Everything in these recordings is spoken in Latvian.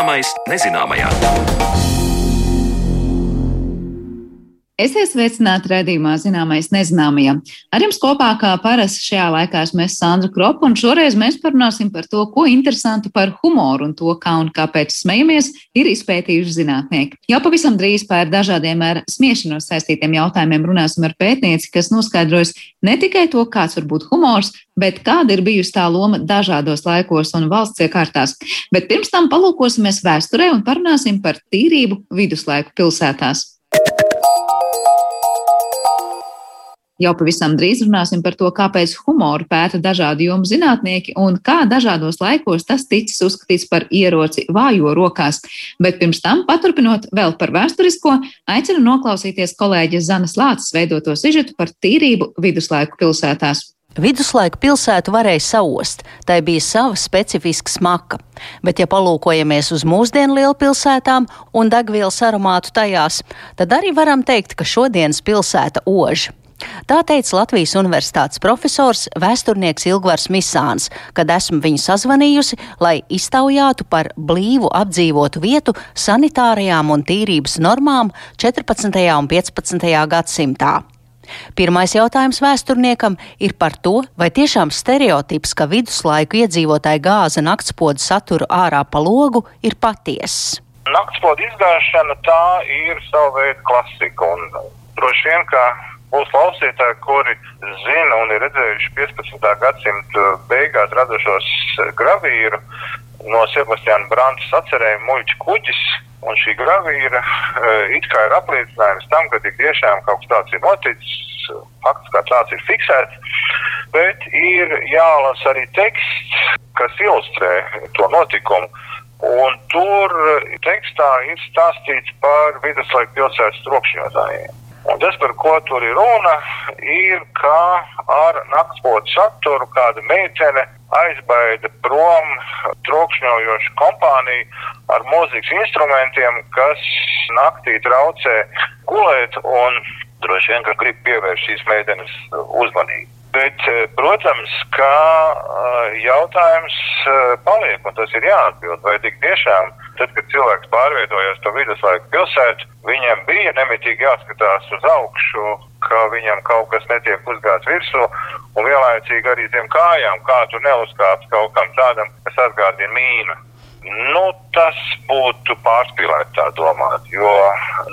Zināmais nezināmajā. Esiet sveicināti redzējumā, zināmais nezināmajam. Ar jums kopā, kā parasti šajā laikā, mēs Sandra Kropa, un šoreiz mēs parunāsim par to, ko interesantu par humoru un to, kā un kāpēc smejamies, ir izpētījuši zinātnieki. Jau pavisam drīz par dažādiem ar smiešanos saistītiem jautājumiem runāsim ar pētnieci, kas noskaidros ne tikai to, kāds var būt humors, bet kāda ir bijusi tā loma dažādos laikos un valsts iekārtās. Bet pirms tam palūkosimies vēsturē un parunāsim par tīrību viduslaiku pilsētās. Jau pavisam drīz runāsim par to, kāpēc humoru pēta dažādi jomu zinātnieki un kā dažādos laikos tas ticis uzskatīts par ieroci vājo rokās. Bet pirms tam, paturpinot vēl par vēsturisko, aicinu noklausīties kolēģis Zanas Lācis veidoto sižetu par tīrību viduslaiku pilsētās. Viduslaiku pilsētu varēja saost, tai bija sava specifiska smaka, bet, ja palūkojamies uz mūsdienu lielpilsētām un degvielas aromātu tajās, tad arī varam teikt, ka šodienas pilsēta ož. Tā teica Latvijas Universitātes profesors, vēsturnieks Ilgvars Misāns, kad esmu viņu sazvanījusi, lai iztaujātu par blīvu apdzīvotu vietu sanitārajām un tīrības normām 14. un 15. gadsimtā. Pirmais jautājums vēsturniekam ir par to, vai tiešām stereotips, ka viduslaiku iedzīvotāji gāza naktspodu saturu ārā pa logu, ir patiesis. Naktspodu izgāšana tā ir sava veida klasika un droši vien, ka būs klausītāji, kuri zina un ir redzējuši 15. gadsimta beigās radušos gravīru no Sebastiāna Brantas atcerējumu muļķu kuģis. Un šī gravīra uh, it kā ir apliecinājums tam, ka tik tiešām kaut kas tāds ir noticis, fakts kā tāds ir fiksēts, bet ir jālasa arī teksts, kas ilustrē to notikumu. Un tur tekstā ir stāstīts par viduslaiku pilsētas trokšņotājiem. Un tas, par ko tur ir runa, ir, ka ar naktspotu saturu kāda meitene aizbaida prom trokšņojošu kompāniju ar mūzikas instrumentiem, kas naktī traucē gulēt un droši vien, ka grib pievērst šīs meitenes uzmanību. Bet, protams, ka jautājums paliek, un tas ir jāatbild, vai tik tiešām tad, kad cilvēks pārvietojās to viduslaiku pilsētu, viņam bija nemitīgi jāskatās uz augšu, ka viņam kaut kas netiek uzgāts virsū, un vienlaicīgi arī zem kājām, kā tu neuzkāps kaut kam tādam, kas atgādina mīnu. Nu, tas būtu pārspīlēt tā domāt, jo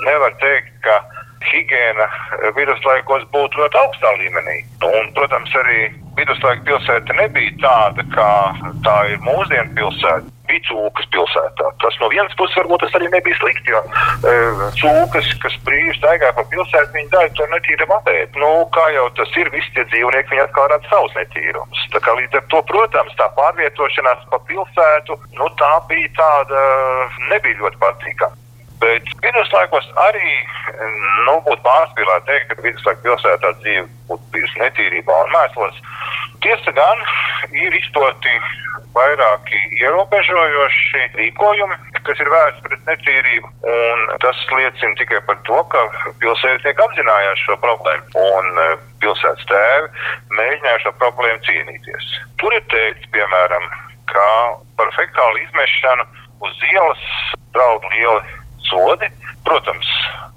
nevar teikt, ka higiēna viduslaikos būtu ļoti augstā līmenī. Un, protams, arī viduslaika pilsēta nebija tāda, kā tā ir mūsdienu pilsēta bija cūkas pilsētā. Tas no vienas puses varbūt tas arī nebija slikti, jo e, cūkas, kas brīvi staigā pa pilsētu, viņi daļu to netīram apēt. Nu, kā jau tas ir, visi tie dzīvnieki, viņi atkal rada savus netīrumus. Tā kā līdz ar to, protams, tā pārvietošanās pa pilsētu, nu, tā bija tāda, nebija ļoti patīkama. Bet viduslaikos arī nu, būtu pārspīlēti teikt, ka viduslaiku pilsētā dzīve būtu bijusi netīrībā un mēslos. Tiesa gan ir izstoti vairāki ierobežojoši rīkojumi, kas ir vērsti pret netīrību. Tas liecina tikai par to, ka pilsētnieki apzinājās šo problēmu un e, pilsētas tēvi mēģināja šo problēmu cīnīties. Tur ir teikts, piemēram, ka par fekālu izmešanu uz ielas draud lieli sodi. Protams,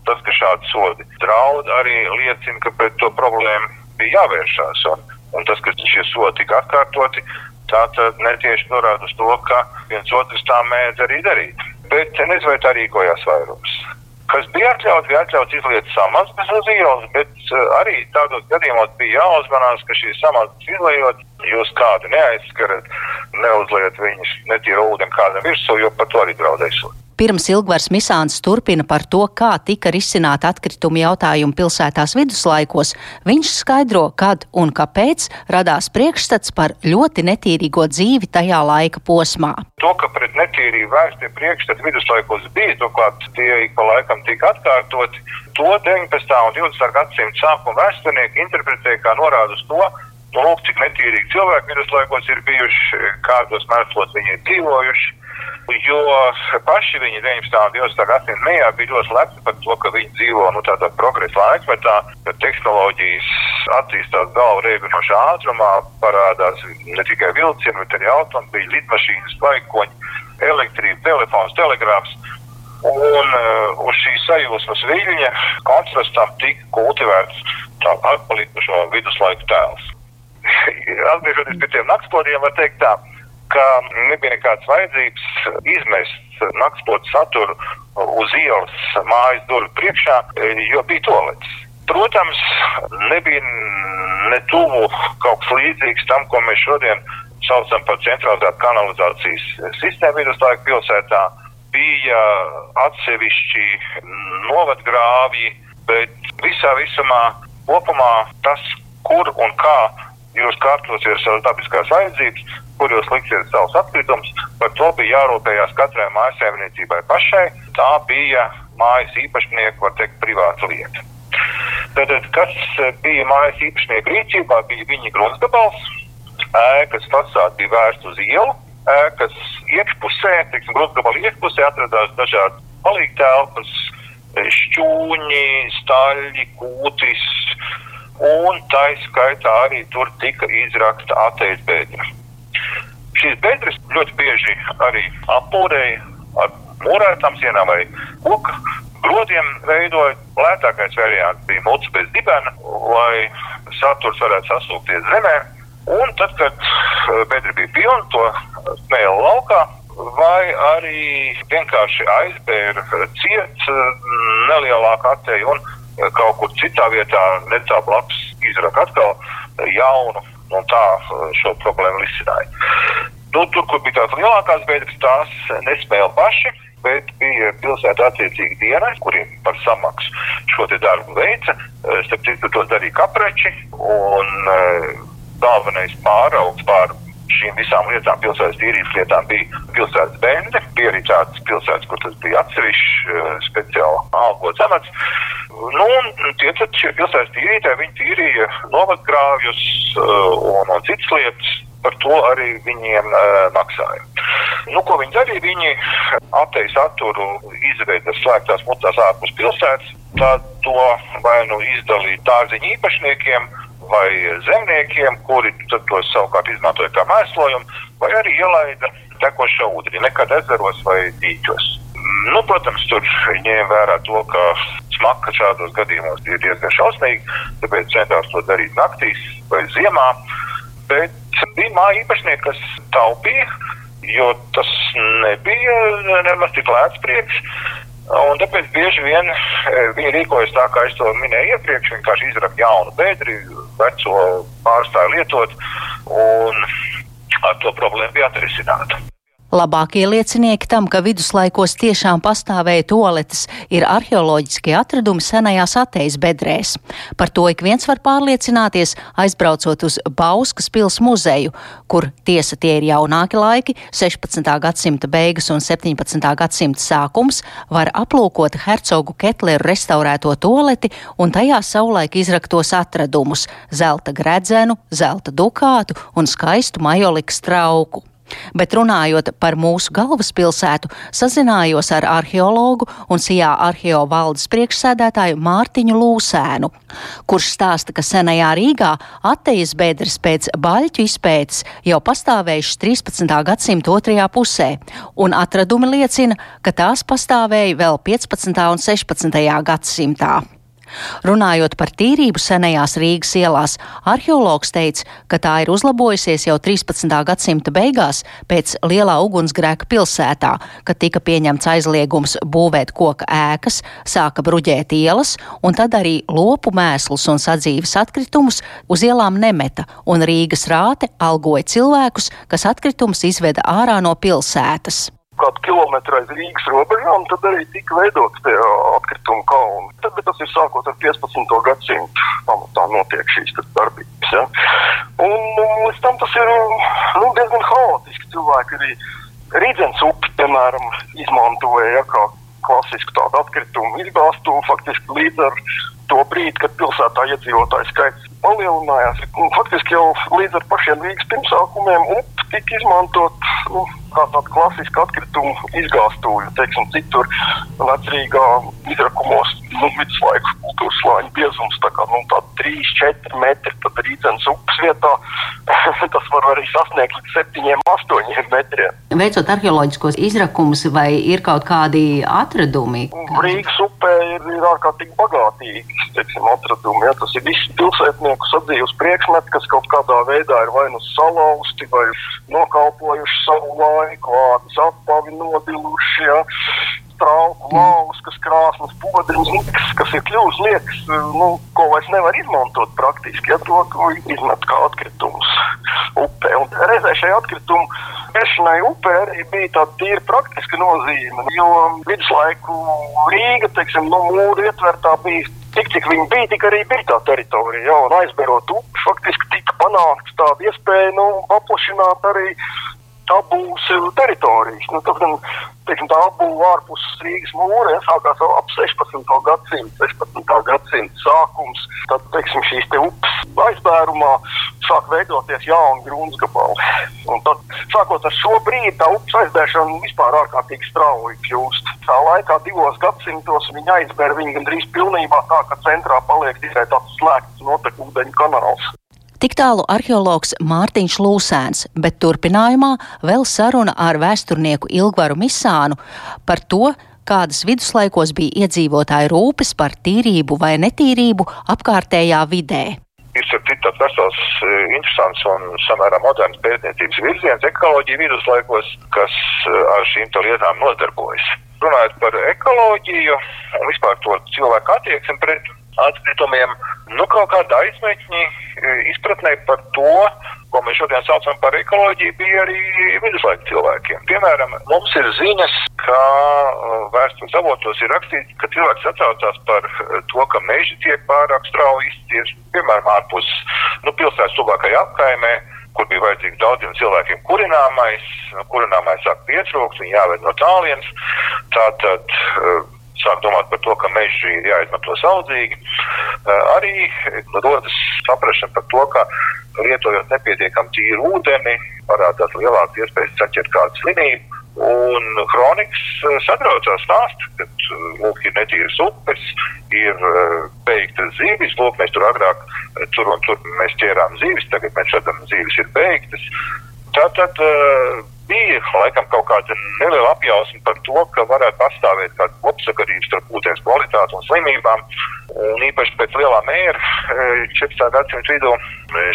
tas, ka šādi sodi draud, arī liecina, ka pret to problēmu bija jāvēršās. Un, un tas, ka šie sodi tika atkārtoti, tā tad netieši norāda uz to, ka viens otrs tā mēdz arī darīt. Bet nezinu, vai tā rīkojās vairums. Kas bija atļauts, bija atļauts izliet samazgas uz ielas, bet uh, arī tādos gadījumos bija jāuzmanās, ka šīs samazgas izlējot, jūs kādu neaizskarat, neuzliet viņus netīru ūdeni kādam virsū, jo par to arī draudēsot. Pirms Ilgvars Misāns turpina par to, kā tika risināta atkritumu jautājumu pilsētās viduslaikos, viņš skaidro, kad un kāpēc radās priekšstats par ļoti netīrīgo dzīvi tajā laika posmā. To, ka pret netīrību vērstie priekšstati viduslaikos bija, turklāt tie ik pa laikam tika atkārtoti, to 19. un 20. gadsimta sākuma vēsturnieki interpretēja kā norādu uz to, nu, lūk, cik netīrīgi cilvēki viduslaikos ir bijuši, kādos mēslos viņi ir dzīvojuši jo paši viņi 19. un 20. gadsimta mejā bija ļoti lepni par to, ka viņi dzīvo nu, tādā progresa laikmetā, ka tehnoloģijas attīstās galvu reibinošā ātrumā, parādās ne tikai vilcieni, bet arī automobīļi, lidmašīnas, vaikoņi. elektrība, telefons, telegrāfs. Un uh, uz šī sajūsmas viļņa kontrastam tika kultivēts tā atpalikušo viduslaiku tēls. Atgriežoties pie tiem naktspodiem, var teikt tā, ka nebija nekādas vajadzības izmest naktspodu saturu uz ielas mājas durvju priekšā, jo bija tolets. Protams, nebija ne tuvu kaut kas līdzīgs tam, ko mēs šodien saucam par centralizētu kanalizācijas sistēmu viduslaiku pilsētā. Bija atsevišķi novadgrāvji, bet visā visumā kopumā tas, kur un kā jūs kārtosiet savas dabiskās vajadzības, kur jūs liksiet savus atkritumus, par to bija jārūpējās katrai mājasēmniecībai pašai. Tā bija mājas īpašnieku, var teikt, privāta lieta. Tātad, kas bija mājas īpašnieku rīcībā, bija viņa gruntsgabals, ēkas fasāde bija vērsta uz ielu, ēkas iekšpusē, teiksim, gruntsgabala iekšpusē atradās dažādi palīgtelpas, šķūņi, staļļi, kūtis, un tā izskaitā arī tur tika izrakta ateiz bedra. Šīs bedres ļoti bieži arī apūrēja ar mūrētām sienām vai koku grodiem veidoja. Lētākais variants bija muts bez dibena, lai saturs varētu sasūkties zemē. Un tad, kad eh, bedra bija pilna, to smēla laukā, vai arī vienkārši aizbēra ciet eh, nelielāku atēju un kaut kur citā vietā, netālu blakus, izraka atkal jaunu, un tā uh, šo problēmu risināja. Nu, tur, kur bija tās lielākās bedres, tās nespēja paši, bet bija pilsētā attiecīgi dienas, kuriem par samaksu šo darbu veica. Uh, starp citu, tos darīja kapreči, un uh, galvenais pāraugs pār šīm visām lietām, pilsētas tīrības lietām, bija pilsētas bende. Bija arī tādas pilsētas, kur tas bija atsevišķs speciāli algots amats. Nu, tie tad šie pilsētas tīrītāji, viņi tīrīja novadgrāvjus uh, un, un citas lietas. Par to arī viņiem uh, maksāja. Nu, ko viņi darīja? Viņi apteju saturu izveida slēgtās mutās ārpus pilsētas. Tad to vai nu izdalīja dārziņu īpašniekiem, vai zemniekiem, kuri to savukārt izmantoja kā mēslojumu, vai arī ielaida tekošo ūdeni, nekad ezeros vai dīķos. Nu, protams, tur ņēma vērā to, ka smaka šādos gadījumos ir diezgan šausmīga, tāpēc centās to darīt naktīs vai ziemā. Bet bija māja īpašnieki, kas taupīja, jo tas nebija nemaz tik lēts prieks. Un tāpēc bieži vien e, viņi rīkojas tā, kā es to minēju iepriekš. Vienkārši izraka jaunu bedri, veco pārstāju lietot, un ar to problēmu bija atrisināta. Labākie liecinieki tam, ka viduslaikos tiešām pastāvēja toaletes, ir arheoloģiskie atradumi senajās atējas bedrēs. Par to ik viens var pārliecināties, aizbraucot uz Bauskas pils muzeju, kur tiesa tie ir jaunāki laiki, 16. gadsimta beigas un 17. gadsimta sākums, var aplūkot hercogu Ketleru restaurēto toaleti un tajā savulaik izraktos atradumus - zelta gredzenu, zelta dukātu un skaistu majolikas trauku. Bet runājot par mūsu galvaspilsētu, sazinājos ar arheologu un Sijā arheo valdes priekšsēdētāju Mārtiņu Lūsēnu, kurš stāsta, ka senajā Rīgā attejas bedres pēc baļķu izpētes jau pastāvējušas 13. gadsimta otrajā pusē, un atradumi liecina, ka tās pastāvēja vēl 15. un 16. gadsimtā. Runājot par tīrību senajās Rīgas ielās, arheologs teica, ka tā ir uzlabojusies jau 13. gadsimta beigās pēc lielā ugunsgrēka pilsētā, kad tika pieņemts aizliegums būvēt koka ēkas, sāka bruģēt ielas, un tad arī lopu mēslus un sadzīves atkritumus uz ielām nemeta, un Rīgas rāte algoja cilvēkus, kas atkritumus izveda ārā no pilsētas kādu kilometru aiz Rīgas robežām, tad arī tika veidots tie atkritumu kalni. Tad, tas ir sākot ar 15. gadsimtu pamatā notiek šīs darbības. Ja? Un, un līdz tam tas ir nu, diezgan haotiski. Cilvēki arī Rīdzens upi, piemēram, izmantoja ja, kā klasisku tādu atkritumu izgāstuvi faktiski līdz ar to brīdi, kad pilsētā iedzīvotāju skaits palielinājās. Faktiski jau līdz ar pašiem Rīgas pirmsākumiem upe tika izmantot nu, kā tāda klasiska atkritumu izgāstuve, teiksim, citur vecrīgā izrakumos, nu, viduslaiku turslāņu biezums, tā kā nu, 3-4 metri, tad rīdzenes upes vietā tas var arī sasniegt līdz 7-8 metriem. Veicot arheoloģiskos izrakumus, vai ir kaut kādi atradumi? Rīgas upē ir, ir ārkārtīgi bagātīgi teiksim, atradumi. Ja? Tas ir viss pilsētnieku sadzīves priekšmeti, kas kaut kādā veidā ir vai nu salauzti, vai nokalpojuši savu laiku, vārdas apavi nodiluši. Ja? trauku, lauvas, kas krāsnes, podriņas, kas, kas ir kļuvusi liekas, nu, ko vairs nevar izmantot praktiski, ja to, to izmet kā atkritumus upē. Un reizē šai atkritumu mešanai upē arī bija tāda tīra praktiska nozīme, jo viduslaiku Rīga, teiksim, no mūra ietvertā bija tik, cik viņi bija, tik arī bija tā teritorija. Jā, un aizberot upi, faktiski tika panākts tāda iespēja nu, paplašināt arī abūs teritorijas. Nu, tad, teiksim, tā apbūve ārpus Rīgas mūra ja, sākās ap 16. gadsimtu, 16. gadsimta sākums. Tad teiksim, šīs te upes aizbērumā sāk veidoties jauni gruntsgabali. Un tad, sākot ar šo brīdi, tā upes aizbēršana vispār ārkārtīgi strauji kļūst. Tā laikā divos gadsimtos viņa aizbēra viņu gandrīz pilnībā tā, ka centrā paliek tikai tāds slēgts notekūdeņu kanāls. Tik tālu arheologs Mārtiņš Lūsēns, bet turpinājumā vēl saruna ar vēsturnieku Ilgvaru Misānu par to, kādas viduslaikos bija iedzīvotāju rūpes par tīrību vai netīrību apkārtējā vidē. Ir tāds vesels, e, interesants un samērā moderns pētniecības virziens ekoloģija viduslaikos, kas e, ar šīm lietām nodarbojas. Runājot par ekoloģiju un vispār to cilvēku attieksmi pret atkritumiem, nu kaut kāda aizmeņķi e, izpratnē par to, ko mēs šodien saucam par ekoloģiju, bija arī viduslaika cilvēkiem. Piemēram, mums ir ziņas, ka e, vēstures avotos ir rakstīts, ka cilvēks atsaucās par e, to, ka meži tiek pārāk strauji izciesti, piemēram, ārpus nu, pilsētas tuvākajā apkaimē kur bija vajadzīgs daudziem cilvēkiem kurināmais, kurināmais sāk pietrūkt, viņi jāved no tālienes. Tātad sāk domāt par to, ka meži ir jāizmanto saudzīgi. Eh, arī rodas saprašana par to, ka lietojot nepietiekami tīru ūdeni, parādās lielākas iespējas saķert kādu slimību. Un kronikas eh, satraucās stāst, ka eh, lūk, ir netīras upes, ir beigtas zīves. Lūk, mēs tur agrāk tur un tur mēs ķērām zīves, tagad mēs redzam, zīves ir beigtas. Tātad bija laikam kaut kāda neliela apjausma par to, ka varētu pastāvēt kāda kopsakarība starp ūdens kvalitāti un slimībām. Un īpaši pēc lielā mēra 14. gadsimta vidū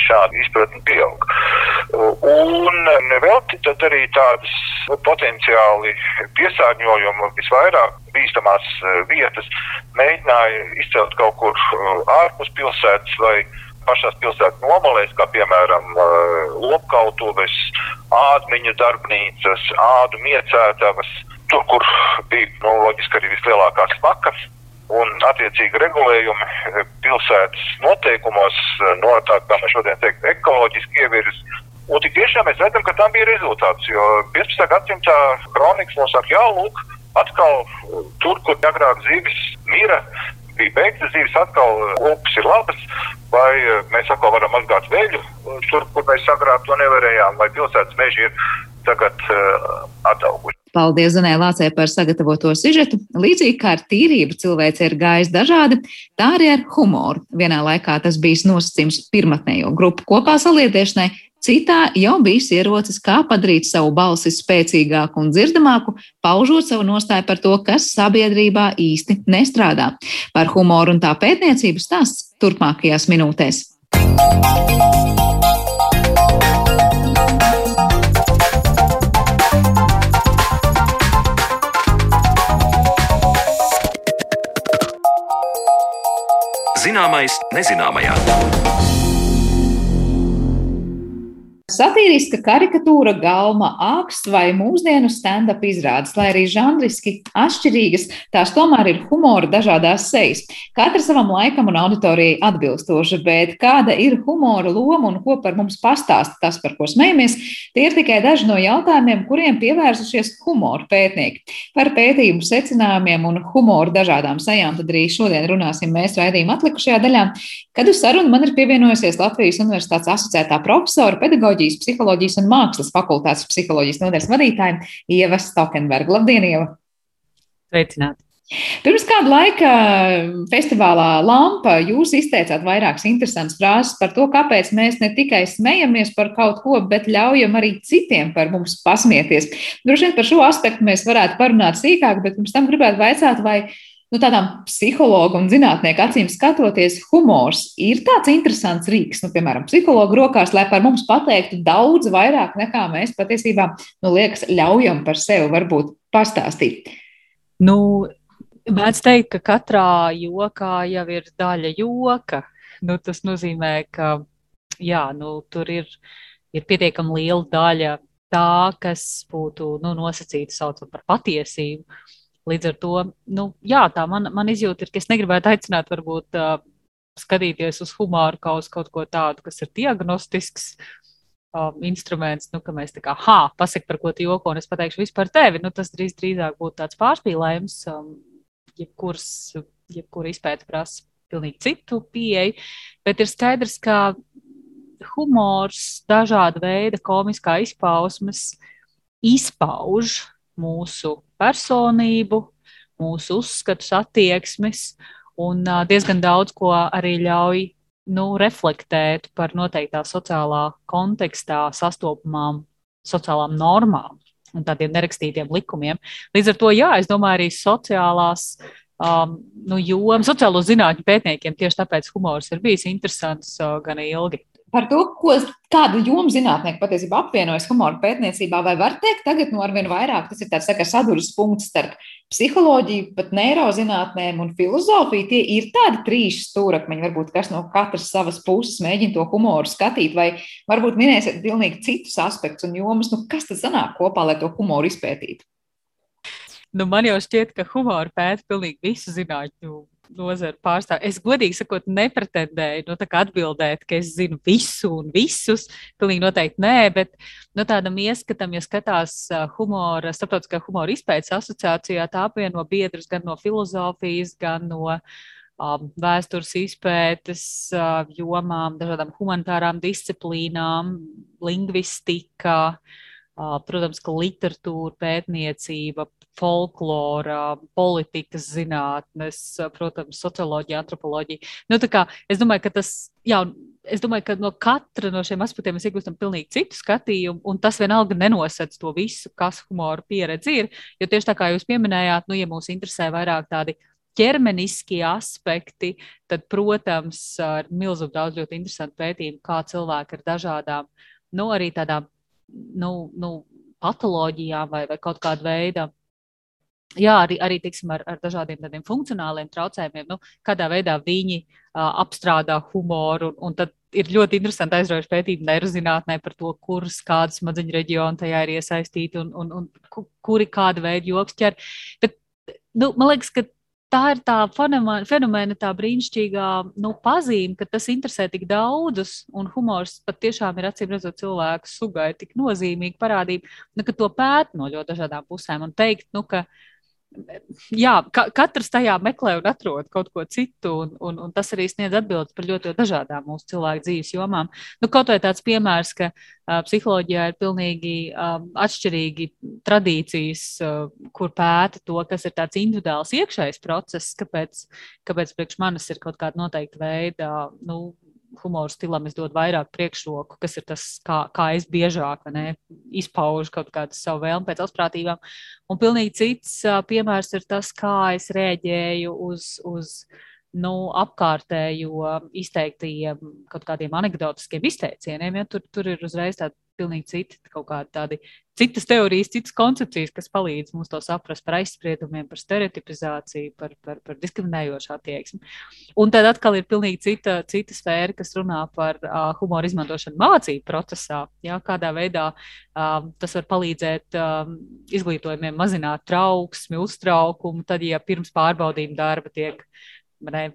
šāda izpratne pieaug. Un nevelti tad arī tādas potenciāli piesārņojumu visvairāk bīstamās vietas mēģināja izcelt kaut kur ārpus pilsētas vai pašās pilsētas nomalēs, kā piemēram lopkautuves, ādmiņu darbnīcas, ādu miecētavas, tur, kur bija nu, loģiski arī vislielākās smakas. Un, attiecīgi, regulējumi pilsētas noteikumos, no tā, kā mēs šodien teiktu, ekoloģiski ievirzis. Un tik tiešām mēs redzam, ka tam bija rezultāts. Jo 15. gadsimtā kronikas mums saka, jā, lūk, atkal tur, kur agrāk zīves mira, bija beigta zīves, atkal upes ir labas, vai eh, mēs atkal varam mazgāt veļu tur, kur mēs agrāk to nevarējām, vai pilsētas meži ir tagad uh, atauguši. Paldies Zanē Lācē par sagatavoto sižetu. Līdzīgi kā ar tīrību cilvēce ir gājis dažādi, tā arī ar humoru. Vienā laikā tas bijis nosacījums pirmatnējo grupu kopā saliedēšanai, Citā jau bijis ierocis, kā padarīt savu balsi spēcīgāku un dzirdamāku, paužot savu nostāju par to, kas sabiedrībā īsti nestrādā. Par humoru un tā pētniecību stāsts turpmākajās minūtēs. Zināmais nezināmajā. Satīriska karikatūra, galma, aksts vai mūsdienu stand-up izrādes, lai arī žanriski atšķirīgas, tās tomēr ir humora dažādās sejas. Katra savam laikam un auditorijai atbilstoša, bet kāda ir humora loma un ko par mums pastāsta tas, par ko smejamies, tie ir tikai daži no jautājumiem, kuriem pievērsušies humora pētnieki. Par pētījumu secinājumiem un humoru dažādām sejām tad arī šodien runāsim mēs raidījuma atlikušajā daļā, kad uz sarunu man ir pievienojusies Latvijas Universitātes asociētā profesora pedagoģija pedagoģijas, psiholoģijas un mākslas fakultātes psiholoģijas nodaļas vadītāja Ieva Stokenberga. Labdien, Ieva! Sveicināti! Pirms kāda laika festivālā Lampa jūs izteicāt vairākas interesantas frāzes par to, kāpēc mēs ne tikai smejamies par kaut ko, bet ļaujam arī citiem par mums pasmieties. Droši vien par šo aspektu mēs varētu parunāt sīkāk, bet pirms tam gribētu vaicāt, vai nu, tādām psihologu un zinātnieku acīm skatoties, humors ir tāds interesants rīks, nu, piemēram, psihologu rokās, lai par mums pateiktu daudz vairāk nekā mēs patiesībā, nu, liekas, ļaujam par sevi varbūt pastāstīt. Nu, Mēdz teikt, ka katrā jokā jau ir daļa joka. Nu, tas nozīmē, ka jā, nu, tur ir, ir pietiekami liela daļa tā, kas būtu nu, nosacīta saucam par patiesību. Līdz ar to, nu, jā, tā man, man izjūta ir, ka es negribētu aicināt, varbūt, uh, skatīties uz humoru kā uz kaut ko tādu, kas ir diagnostisks, um, instruments, nu, ka mēs tā kā, ha, pasaki, par ko tu joko, un es pateikšu vispār tevi. Nu, tas drīz, drīzāk būtu tāds pārspīlējums. Um, jebkuras, jebkura izpēta prasa pilnīgi citu pieeju, bet ir skaidrs, ka humors, dažāda veida komiskā izpausmes izpauž mūsu personību, mūsu uzskatus, attieksmes, un diezgan daudz ko arī ļauj nu, reflektēt par noteiktā sociālā kontekstā sastopamām sociālām normām un tādiem nerakstītiem likumiem. Līdz ar to, jā, es domāju, arī sociālās. Um, nu, jomu sociālo zinātņu pētniekiem tieši tāpēc humors ir bijis interesants uh, gan ilgi par to, ko, kādu jomu zinātnieki patiesībā apvienojas humoru pētniecībā, vai var teikt, tagad no arvien vairāk tas ir tāds tā sadursmes punkts starp psiholoģiju, pat neirozinātnēm un filozofiju. Tie ir tādi trīs stūrakmeņi, varbūt kas no katras savas puses mēģina to humoru skatīt, vai varbūt minēsiet pilnīgi citus aspektus un jomas, nu kas tad sanāk kopā, lai to humoru izpētītu. Nu, man jau šķiet, ka humoru pēta pilnīgi visu zinātņu nozara pārstāvja. Es godīgi sakot, nepretendēju nu, atbildēt, ka es zinu visu un visus. Pilnīgi noteikti nē, bet nu, tādam ieskatam, ja skatās humora, starptautiskā humora izpētes asociācijā, tā apvieno biedrus gan no filozofijas, gan no um, vēstures izpētes uh, jomām, dažādām humanitārām disciplīnām, lingvistika. Uh, protams, ka literatūra, pētniecība, folklora, politikas zinātnes, protams, socioloģija, antropoloģija. Nu, kā, es domāju, ka tas, jā, es domāju, ka no katra no šiem aspektiem mēs iegūstam pilnīgi citu skatījumu, un tas vienalga nenosedz to visu, kas humora pieredze ir. Jo tieši tā kā jūs pieminējāt, nu, ja mūs interesē vairāk tādi ķermeniskie aspekti, tad, protams, ir milzīgi daudz ļoti interesantu pētījumu, kā cilvēki ar dažādām, nu, arī tādām, nu, nu patoloģijām vai, vai kaut kāda veida jā, arī, arī tiksim, ar, ar dažādiem tādiem funkcionāliem traucējumiem, nu, kādā veidā viņi uh, apstrādā humoru. Un, un tad ir ļoti interesanti aizraujoši pētīt neirozinātnē par to, kuras kādas smadzeņu reģioni tajā ir iesaistīti un, un, un kuri kāda veida joks ķer. Bet, nu, man liekas, ka tā ir tā fenomena, tā brīnišķīgā nu, pazīme, ka tas interesē tik daudzus, un humors pat tiešām ir acīm redzot cilvēku sugai tik nozīmīga parādība, nu, ka to pēt no ļoti dažādām pusēm un teikt, nu, ka jā, ka, katrs tajā meklē un atrod kaut ko citu, un, un, un tas arī sniedz atbildes par ļoti, ļoti dažādām mūsu cilvēku dzīves jomām. Nu, kaut vai tāds piemērs, ka uh, psiholoģijā ir pilnīgi um, atšķirīgi tradīcijas, uh, kur pēta to, kas ir tāds individuāls iekšējs process, kāpēc, kāpēc priekš manis ir kaut kāda noteikta veida. Nu, humoru stilam es dodu vairāk priekšroku, kas ir tas, kā, kā es biežāk ne, izpaužu kaut kādu savu vēlmu pēc asprātībām. Un pilnīgi cits piemērs ir tas, kā es rēģēju uz, uz nu, apkārtējo izteiktajiem kaut kādiem anekdotiskiem izteicieniem. Ja, tur, tur ir uzreiz tāda pilnīgi citi, kaut kādi tādi citas teorijas, citas koncepcijas, kas palīdz mums to saprast par aizspriedumiem, par stereotipizāciju, par, par, par diskriminējošu attieksmi. Un tad atkal ir pilnīgi cita, cita sfēra, kas runā par uh, humoru izmantošanu mācību procesā. Jā, kādā veidā uh, tas var palīdzēt um, izglītojumiem mazināt trauksmi, uztraukumu, tad, ja pirms pārbaudījuma darba tiek ne,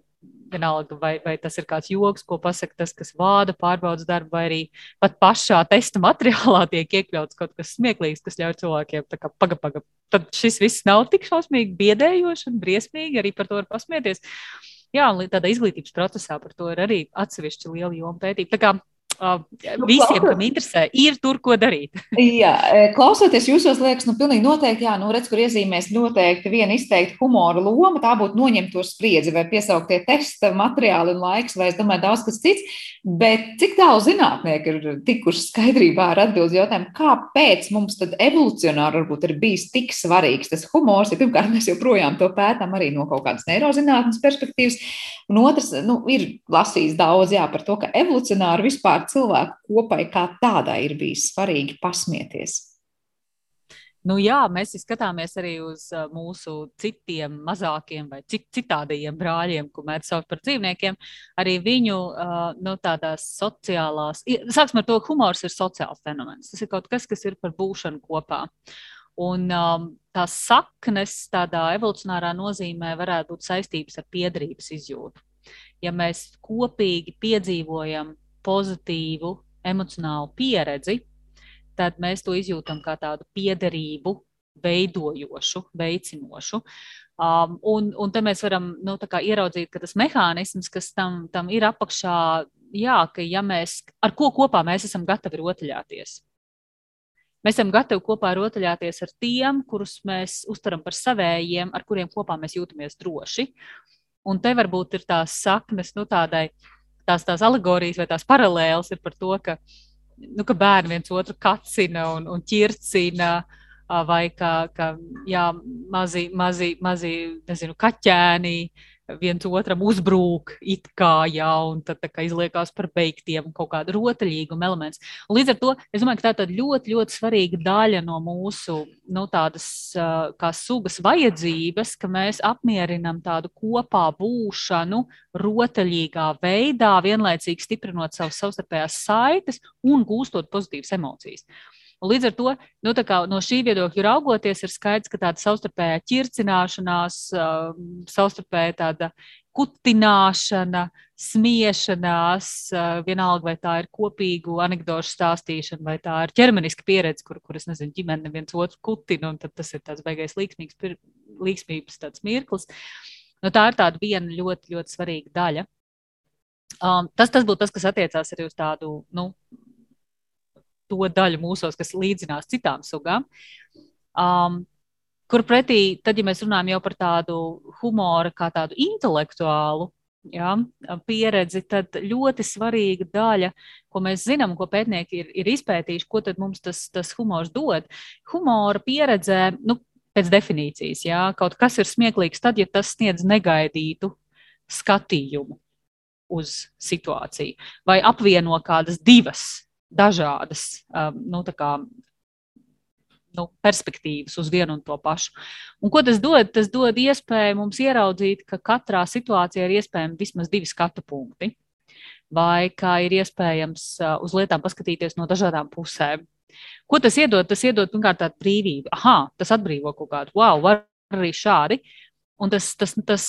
vienalga, vai, vai tas ir kāds joks, ko pasaka tas, kas vāda pārbaudas darbu, vai arī pat pašā testa materiālā tiek iekļauts kaut kas smieklīgs, kas ļauj cilvēkiem pagaidām. Paga. Tad šis viss nav tik šausmīgi biedējoši un briesmīgi, arī par to var pasmieties. Jā, un tādā izglītības procesā par to ir arī atsevišķi liela joma pētīt. Tā kā nu, visiem, kam interesē, ir tur, ko darīt. jā, klausoties jūsos, liekas, nu, pilnīgi noteikti, jā, nu, redz, kur iezīmēs noteikti viena izteikta humora loma, tā būtu noņemt to spriedzi vai piesauktie testa materiāli un laiks, vai es domāju, daudz kas cits. Bet cik tālu zinātnieki ir tikuši skaidrībā ar atbildi jautājumu, kāpēc mums tad evolucionāri varbūt ir bijis tik svarīgs tas humors? Ja pirmkārt, mēs joprojām to pētām arī no kaut kādas neirozinātnes perspektīvas. Un otrs, nu, ir lasījis daudz jā, par to, ka evolucionāri vispār cilvēku kopai kā tādai ir bijis svarīgi pasmieties. Nu, jā, mēs skatāmies arī uz mūsu citiem mazākiem vai cit, citādajiem brāļiem, ko mēs saucam par dzīvniekiem. Arī viņu nu, tādās sociālās, sāksim ar to, ka humors ir sociāls fenomens. Tas ir kaut kas, kas ir par būšanu kopā. Un um, tās saknes tādā evolucionārā nozīmē varētu būt saistības ar piederības izjūtu. Ja mēs kopīgi piedzīvojam pozitīvu emocionālu pieredzi, tad mēs to izjūtam kā tādu piederību, veidojošu, veicinošu. Um, un, un te mēs varam nu, ieraudzīt, ka tas mehānisms, kas tam, tam ir apakšā, jā, ka ja mēs ar ko kopā mēs esam gatavi rotaļāties. Mēs esam gatavi kopā rotaļāties ar tiem, kurus mēs uztveram par savējiem, ar kuriem kopā mēs jūtamies droši. Un te varbūt ir tās saknes, nu, tādai, tās, tās alegorijas vai tās paralēles ir par to, ka, nu, ka bērni viens otru kacina un, un ķircina. Vai kā, kā jā, mazi, mazi, mazi nezinu, kaķēni uh, viens otram uzbrūk, it kā jau, un tad kā, izliekās par beigtiem kaut kāda rotaļīguma elements. Un līdz ar to es domāju, ka tā ir ļoti, ļoti svarīga daļa no mūsu nu, tādas kā sugas vajadzības, ka mēs apmierinam tādu kopā būšanu rotaļīgā veidā, vienlaicīgi stiprinot savas savstarpējās saites un gūstot pozitīvas emocijas. Un līdz ar to nu, no šī viedokļa raugoties, ir skaidrs, ka tāda savstarpējā ķircināšanās, um, savstarpēja tāda kutināšana, smiešanās, uh, vienalga vai tā ir kopīgu anekdošu stāstīšana, vai tā ir ķermeniska pieredze, kur, kur es nezinu, ģimene viens otru kutina, un tas ir tāds beigais līksmīgs, līksmības tāds mirklis. Nu, tā ir tāda viena ļoti, ļoti svarīga daļa. Um, tas, tas būtu tas, kas attiecās arī uz tādu nu, to daļu mūsos, kas līdzinās citām sugām. Um, kur pretī, tad, ja mēs runājam jau par tādu humoru, kā tādu intelektuālu ja, pieredzi, tad ļoti svarīga daļa, ko mēs zinām, ko pētnieki ir, ir izpētījuši, ko mums tas, tas humors dod. Humora pieredzē, nu, pēc definīcijas, ja, kaut kas ir smieklīgs tad, ja tas sniedz negaidītu skatījumu uz situāciju vai apvieno kādas divas dažādas um, nu, kā, nu, perspektīvas uz vienu un to pašu. Un ko tas dod? Tas dod iespēju mums ieraudzīt, ka katrā situācijā ir iespējami vismaz divi skatu punkti, vai kā ir iespējams uh, uz lietām paskatīties no dažādām pusēm. Ko tas iedod? Tas iedod pirmkārt tādu brīvību. Aha, tas atbrīvo kaut kādu, wow, var arī šādi. Un tas, tas, tas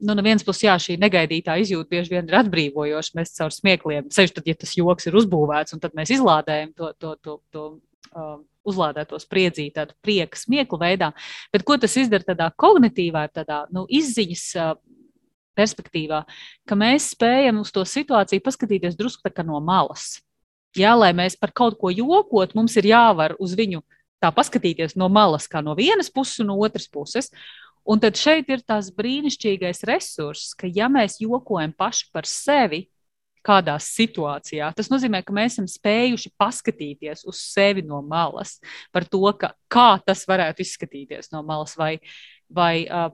nu, no vienas puses, jā, šī negaidītā izjūta bieži vien ir atbrīvojoša. Mēs caur smiekliem, sevišķi tad, ja tas joks ir uzbūvēts, un tad mēs izlādējam to, to, to, to uh, uzlādēto spriedzīti tādu prieka, smieklu veidā. Bet ko tas izdara tādā kognitīvā, tādā nu, izziņas uh, perspektīvā, ka mēs spējam uz to situāciju paskatīties drusku no malas. Jā, lai mēs par kaut ko jokot, mums ir jāvar uz viņu tā paskatīties no malas, kā no vienas puses un no otras puses. Un tad šeit ir tas brīnišķīgais resurss, ka ja mēs jokojam paši par sevi, kādā situācijā. Tas nozīmē, ka mēs esam spējuši paskatīties uz sevi no malas, par to, ka, kā tas varētu izskatīties no malas, vai vai uh,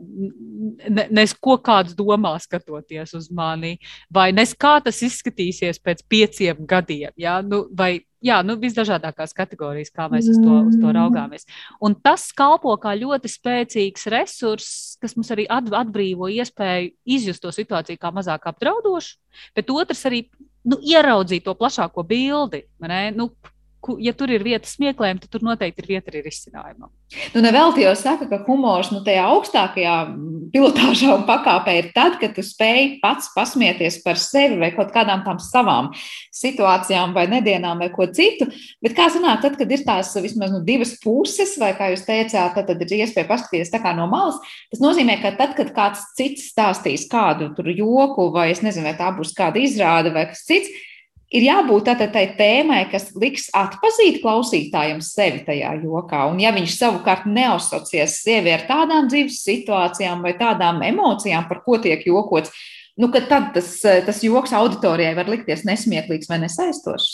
nes ko kāds domā skatoties uz mani, vai nes kā tas izskatīsies pēc pieciem gadiem. Ja? Nu, vai, jā, nu, visdažādākās kategorijas, kā mēs uz to, uz to raugāmies. Un tas kalpo kā ļoti spēcīgs resurss, kas mums arī atbrīvo iespēju izjust to situāciju kā mazāk apdraudošu, bet otrs arī nu, ieraudzīt to plašāko bildi. Nu, ja tur ir vieta smieklēm, tad tur noteikti ir vieta arī risinājumam. Nu, Nevelti jau saka, ka humors nu, tajā augstākajā pilotāžā un pakāpē ir tad, kad tu spēj pats pasmieties par sevi vai kaut kādām tām savām situācijām vai nedienām vai ko citu. Bet kā sanāk, tad, kad ir tās vismaz nu, divas puses, vai kā jūs teicāt, tad, tad ir iespēja paskatīties tā kā no malas, tas nozīmē, ka tad, kad kāds cits stāstīs kādu joku vai es nezinu, vai tā būs kāda izrāde vai kas cits, ir jābūt tādai tēmai, kas liks atpazīt klausītājiem sevi tajā jokā. Un, ja viņš savukārt neasociēs sevi ar tādām dzīves situācijām vai tādām emocijām, par ko tiek jokots, nu, tad tas, tas joks auditorijai var likties nesmieklīgs vai nesaistošs.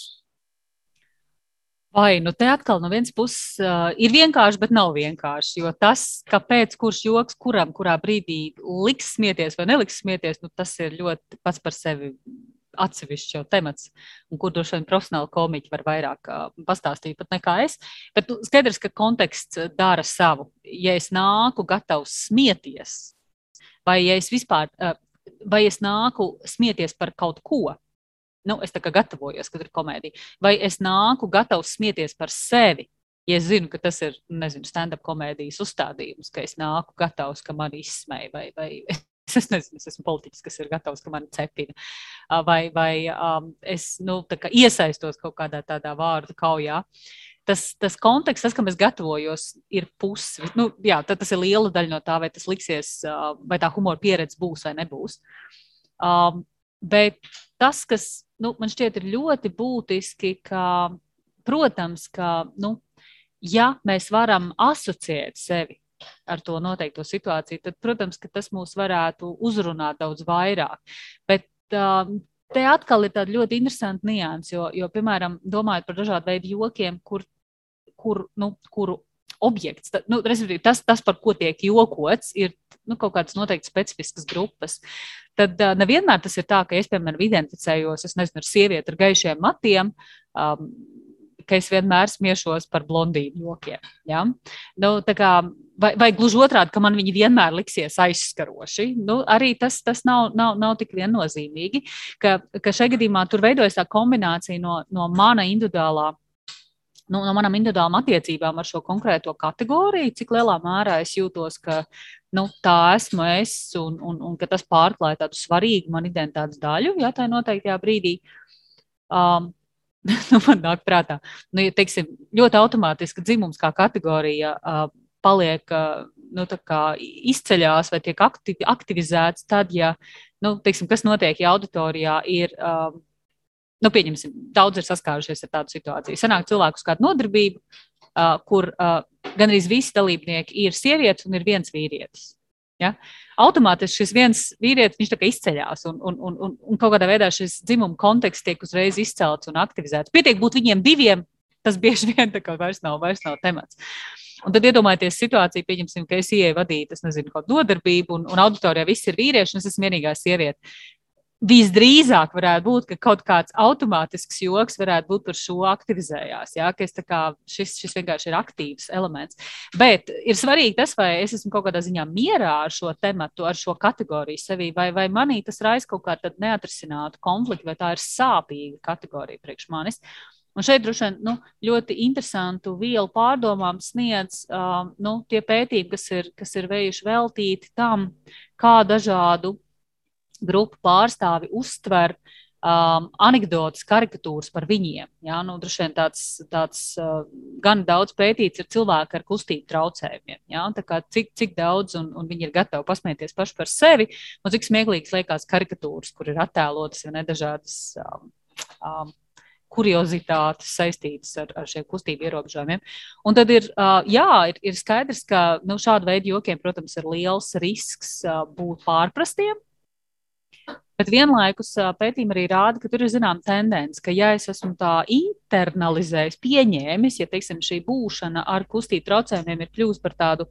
Vai nu te atkal no vienas puses uh, ir vienkārši, bet nav vienkārši. Jo tas, kāpēc kurš joks, kuram, kurā brīdī liks smieties vai neliks smieties, nu, tas ir ļoti pats par sevi atsevišķs jau temats, un kur droši vien profesionāli komiķi var vairāk uh, pastāstīt pat nekā es. Bet nu, skaidrs, ka konteksts dara savu. Ja es nāku gatavs smieties, vai ja es vispār, uh, vai es nāku smieties par kaut ko, nu, es tā kā gatavojos, kad ir komēdija, vai es nāku gatavs smieties par sevi, ja es zinu, ka tas ir, stand-up komēdijas uzstādījums, ka es nāku gatavs, ka man izsmēja, vai, vai es nezinu, es esmu politiķis, kas ir gatavs, ka man cepina, vai, vai um, es nu, iesaistos kaut kādā tādā vārdu kaujā. Tas, tas konteksts, tas, kam es gatavojos, ir pusi. Nu, jā, tas ir liela daļa no tā, vai tas liksies, vai tā humora pieredze būs vai nebūs. Um, bet tas, kas nu, man šķiet ir ļoti būtiski, ka, protams, ka, nu, ja mēs varam asociēt sevi ar to noteikto situāciju, tad, protams, tas mūs varētu uzrunāt daudz vairāk. Bet um, te atkal ir tāda ļoti interesanta nianses, jo, jo, piemēram, domājot par dažādu veidu jokiem, kur, kur, nu, kuru objekts, tā, nu, tas, tas, par ko tiek jokots, ir nu, kaut kādas noteikti specifiskas grupas. Tad uh, nevienmēr tas ir tā, ka es, piemēram, identificējos nezinu, ar sievieti ar gaišiem matiem. Um, ka es vienmēr smiešos par blondīnu jokiem. Ja? Nu, kā, vai, vai gluži otrādi, ka man viņi vienmēr liksies aizskaroši. Nu, arī tas, tas nav, nav, nav tik viennozīmīgi, ka, ka šajā gadījumā tur veidojas tā kombinācija no, no mana individuālā nu, no manām individuālām attiecībām ar šo konkrēto kategoriju, cik lielā mērā es jūtos, ka nu, tā esmu es un, un, un ka tas pārklāja tādu svarīgu man identitātes daļu, ja tā ir noteiktajā brīdī. Um, nu, man nāk prātā, nu, ja teiksim, ļoti automātiski dzimums kā kategorija uh, paliek uh, nu, izceļās vai tiek aktiv, aktivizēts, tad, ja nu, teiksim, kas notiek, ja auditorijā ir. Uh, Nu, pieņemsim, daudz ir saskārušies ar tādu situāciju. Sanāk cilvēku uz kādu nodarbību, uh, kur uh, gan arī visi dalībnieki ir sievietes un ir viens vīrietis. Ja? Automātiski šis viens vīrietis izceļas, un, un, un, un, un kaut kādā veidā šis dzimuma konteksts tiek uzreiz izcelts un aktivizēts. Pietiek būt viņiem diviem, tas bieži vien vairs nav, vairs nav temats. Un tad iedomājieties situāciju, pieņemsim, ka es ieeju vadīt, es nezinu, kādu nodarbību, un, un auditorijā viss ir vīrieši, un es esmu vienīgā sieviete visdrīzāk varētu būt, ka kaut kāds automātisks joks varētu būt par šo aktivizējās. Jā, ka kā, šis, šis vienkārši ir aktīvs elements. Bet ir svarīgi tas, vai es esmu kaut kādā ziņā mierā ar šo tematu, ar šo kategoriju sevī, vai, vai manī tas raisa kaut kādu neatrisinātu konfliktu, vai tā ir sāpīga kategorija priekš manis. Un šeit droši vien nu, ļoti interesantu vielu pārdomām sniedz uh, nu, tie pētījumi, kas ir, kas ir vējuši veltīti tam, kā dažādu grupu pārstāvi uztver um, anekdotas, karikatūras par viņiem. Jā, nu, droši vien tāds, tāds uh, gan daudz pētīts ir cilvēki ar kustību traucējumiem. Jā, cik, cik daudz un, un viņi ir gatavi pasmieties paši par sevi, un cik smieklīgas liekas karikatūras, kur ir attēlotas ne dažādas. Um, um, kuriozitātes saistītas ar, ar šiem kustību ierobežojumiem. Un tad ir, uh, jā, ir, ir skaidrs, ka nu, šāda veida jokiem, protams, ir liels risks uh, būt pārprastiem. Bet vienlaikus pētījumi arī rāda, ka tur ir zināma tendence, ka, ja es esmu tā internalizējis, pieņēmis, ja teiksim, šī būšana ar kustību traucējumiem ir kļuvusi par tādu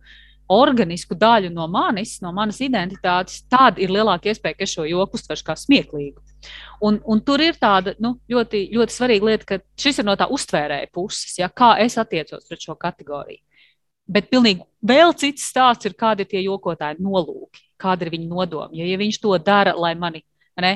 organisku daļu no manis, no manas identitātes, tad ir lielāka iespēja, ka es šo joku uztveršu kā smieklīgu. Un, un tur ir tāda nu, ļoti, ļoti svarīga lieta, ka šis ir no tā uztvērēja puses, ja, kā es attiecos pret šo kategoriju. Bet pilnīgi vēl cits stāsts ir, kādi ir tie jokotāji nolūki, kāda ir viņa nodoma. Jo, ja viņš to dara, lai mani ne,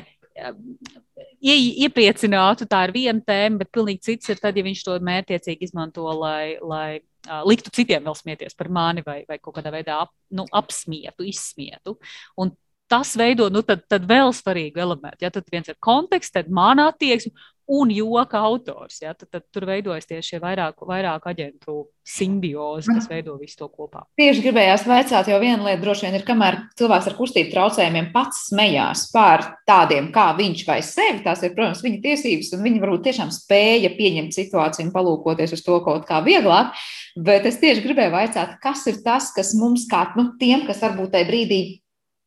ie, iepriecinātu, tā ir viena tēma, bet pilnīgi cits ir tad, ja viņš to mērķiecīgi izmanto, lai, lai uh, liktu citiem vēl smieties par mani vai, vai kaut kādā veidā ap, nu, apsmietu, izsmietu. Un tas veido nu, tad, tad vēl svarīgu elementu. Ja tad viens ir konteksts, tad mana attieksme, un joka autors. Ja, tad, tad tur veidojas tieši šie vairāk, vairāk aģentu simbiozi, kas veido visu to kopā. Tieši gribējās vaicāt, jo viena lieta droši vien ir, kamēr cilvēks ar kustību traucējumiem pats smējās par tādiem, kā viņš vai sevi, tās ir, protams, viņa tiesības, un viņi varbūt tiešām spēja pieņemt situāciju un palūkoties uz to kaut kā vieglāk. Bet es tieši gribēju vaicāt, kas ir tas, kas mums, kā nu, tiem, kas varbūt tajā brīdī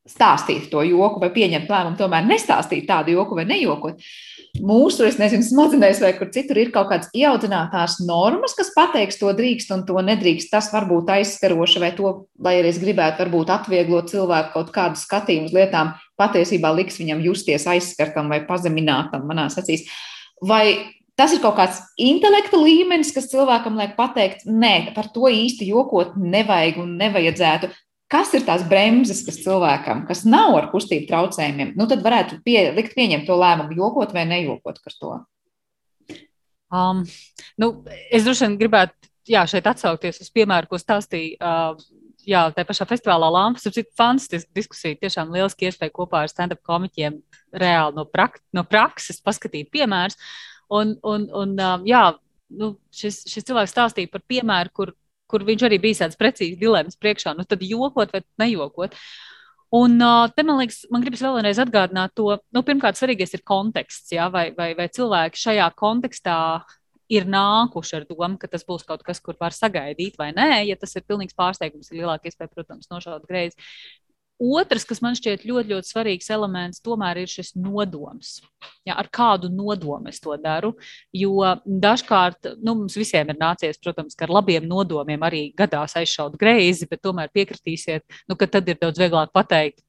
stāstīt to joku vai pieņemt lēmumu, tomēr nestāstīt tādu joku vai nejokot. Mūsu, es nezinu, smadzenēs vai kur citur ir kaut kādas ieaudzinātās normas, kas pateiks, to drīkst un to nedrīkst. Tas var būt aizskaroši, vai to, lai arī es gribētu, varbūt atvieglot cilvēku kaut kādu skatījumu uz lietām, patiesībā liks viņam justies aizskartam vai pazeminātam manās acīs. Vai tas ir kaut kāds intelekta līmenis, kas cilvēkam liek pateikt, nē, par to īsti jokot nevajag un nevajadzētu. Kas ir tās bremzes, kas cilvēkam, kas nav ar kustību traucējumiem, nu tad varētu pie, likt pieņemt to lēmumu, jokot vai nejokot par to? Um, nu, es droši vien gribētu jā, šeit atsaukties uz piemēru, ko stāstīja. Uh, jā, tā pašā festivālā Lampas ir fantastiska diskusija. Tiešām lieliski iespēja kopā ar stand-up komiķiem reāli no, prak no prakses paskatīt piemērus. Un, un, un um, jā, nu, šis, šis cilvēks stāstīja par piemēru, kur kur viņš arī bija tāds precīzi dilemmas priekšā, nu tad jokot vai nejokot. Un te man liekas, man gribas vēlreiz atgādināt to, nu, pirmkārt, svarīgais ir konteksts, jā, vai, vai, vai cilvēki šajā kontekstā ir nākuši ar domu, ka tas būs kaut kas, kur var sagaidīt, vai nē. Ja tas ir pilnīgs pārsteigums, ir lielāka iespēja, protams, nošaut greizi. Otrs, kas man šķiet ļoti, ļoti svarīgs elements, tomēr ir šis nodoms. Ja, ar kādu nodomu es to daru? Jo dažkārt nu, mums visiem ir nācies, protams, ar labiem nodomiem arī gadās aizšaut greizi, bet tomēr piekritīsiet, nu, ka tad ir daudz vieglāk pateikt.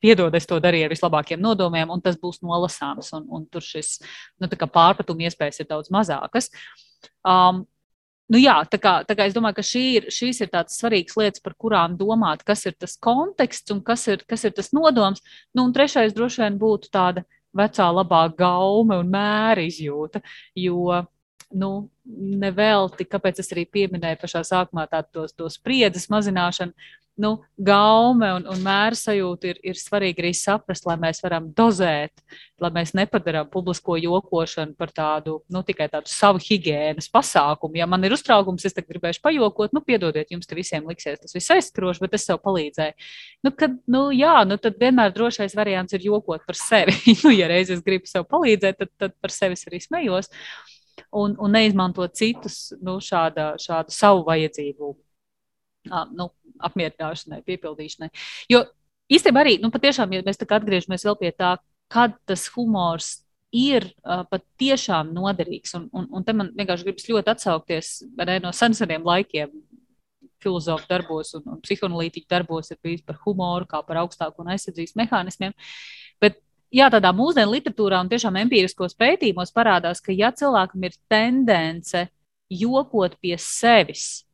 Piedod, es to darīju ar vislabākajiem nodomiem, un tas būs nolasāms. Un, un tur šis nu, pārpratuma iespējas ir daudz mazākas. Um, Nu jā, tā kā, tā kā es domāju, ka šī ir, šīs ir tādas svarīgas lietas, par kurām domāt, kas ir tas konteksts un kas ir, kas ir tas nodoms. Nu, un trešais droši vien būtu tāda vecā labā gaume un mēra izjūta, jo nu, nevelti, kāpēc es arī pieminēju pašā sākumā tādu tos spriedzes mazināšanu nu, gaume un, un mēra sajūta ir, ir svarīgi arī saprast, lai mēs varam dozēt, lai mēs nepadarām publisko jokošanu par tādu, nu, tikai tādu savu higiēnas pasākumu. Ja man ir uztraukums, es tagad gribēšu pajokot, nu, piedodiet, jums visiem liksies tas viss aizskroši, bet es sev palīdzēju. Nu, kad, nu, jā, nu, tad vienmēr drošais variants ir jokot par sevi. nu, ja reiz es gribu sev palīdzēt, tad, tad par sevi arī smējos. Un, un neizmantot citus nu, šāda, šādu savu vajadzību nu, apmierināšanai, piepildīšanai. Jo īstenībā arī, nu, patiešām, ja mēs atgriežamies vēl pie tā, kad tas humors ir uh, patiešām noderīgs, un, un, un te man vienkārši gribas ļoti atsaukties ne, no seniem laikiem. Filozofu darbos un, un psihoanalītiķu darbos ir bijis par humoru, kā par augstāku un aizsardzības mehānismiem. Bet jā, tādā mūsdienu literatūrā un tiešām empiriskos pētījumos parādās, ka ja cilvēkam ir tendence jokot pie sevis,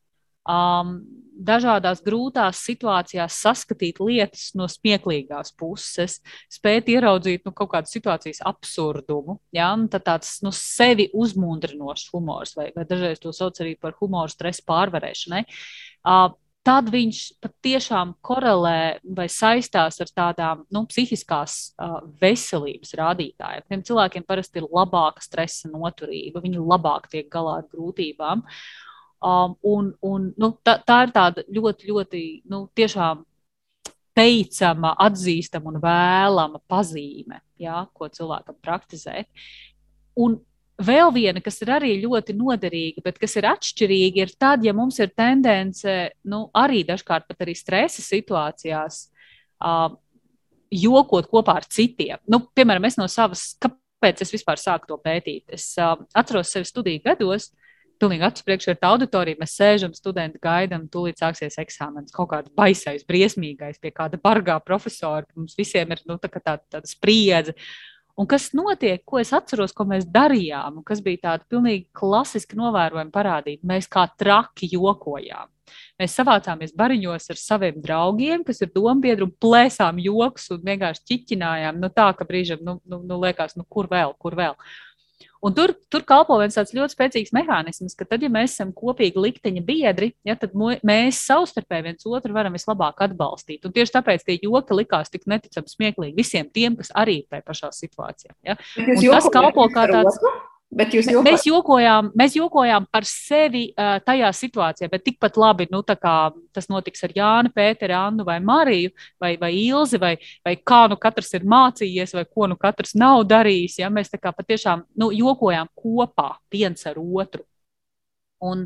um, dažādās grūtās situācijās saskatīt lietas no smieklīgās puses, spēt ieraudzīt nu, kaut kādu situācijas absurdumu. Ja? Tad tāds nu, sevi uzmundrinošs humors, vai, vai dažreiz to sauc arī par humoru stresa pārvarēšanai. Uh, tad viņš patiešām korelē vai saistās ar tādām nu, psihiskās uh, veselības rādītājiem. Tiem cilvēkiem parasti ir labāka stresa noturība, viņi labāk tiek galā ar grūtībām. Um, un, un, nu, tā, tā ir tāda ļoti, ļoti nu, tiešām teicama, atzīstama un vēlama pazīme, jā, ko cilvēkam praktizēt. Un vēl viena, kas ir arī ļoti noderīga, bet kas ir atšķirīga, ir tad, ja mums ir tendence, nu, arī dažkārt pat arī stresa situācijās, um, jokot kopā ar citiem. Nu, piemēram, es no savas, kāpēc es vispār sāku to pētīt? Es um, atceros sevi studiju gados, pilnīgi acu priekšā ir tā auditorija. Mēs sēžam, studenti gaidām, tūlīt sāksies eksāmenis. Kaut kāds baisais, briesmīgais, pie kāda bargā profesora. Mums visiem ir nu, tā, tā, tāda spriedze. Un kas notiek, ko es atceros, ko mēs darījām, un kas bija tāda pilnīgi klasiska novērojuma parādība. Mēs kā traki jokojām. Mēs savācāmies bariņos ar saviem draugiem, kas ir dombiedri, un plēsām joks un vienkārši ķiķinājām. Nu, tā, ka brīžam, nu, nu, nu liekas, nu, kur vēl, kur vēl. Un tur, tur kalpo viens tāds ļoti spēcīgs mehānisms, ka tad, ja mēs esam kopīgi likteņa biedri, ja, tad mēs savstarpēji viens otru varam vislabāk atbalstīt. Un tieši tāpēc tie joki likās tik neticami smieklīgi visiem tiem, kas arī ir tajā pašā situācijā. Ja. Tas kalpo kā tāds. Otru? Bet jūs jokojat? Mēs jokojām, mēs jokojām par sevi uh, tajā situācijā, bet tikpat labi nu, tas notiks ar Jānu, Pēteru, Annu vai Mariju vai, vai Ilzi, vai, vai kā nu katrs ir mācījies, vai ko nu katrs nav darījis. Ja? Mēs patiešām nu, jokojām kopā viens ar otru. Un,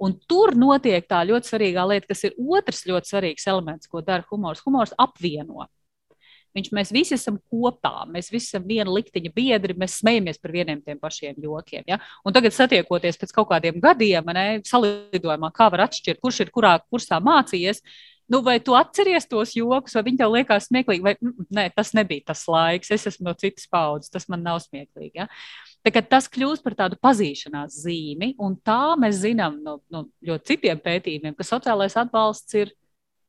un tur notiek tā ļoti svarīgā lieta, kas ir otrs ļoti svarīgs elements, ko dara humors. Humors apvieno. Viņš, mēs visi esam kopā, mēs visi esam viena likteņa biedri, mēs smejamies par vieniem tiem pašiem jokiem. Ja? Un tagad, satiekoties pēc kaut kādiem gadiem, ne, salidojumā, kā var atšķirt, kurš ir kurā kursā mācījies, nu, vai tu atceries tos joks, vai viņi tev liekas smieklīgi, vai mm, nē, tas nebija tas laiks, es esmu no citas paudzes, tas man nav smieklīgi. Ja? Tas kļūst par tādu pazīšanās zīmi, un tā mēs zinām no, no ļoti citiem pētījumiem, ka sociālais atbalsts ir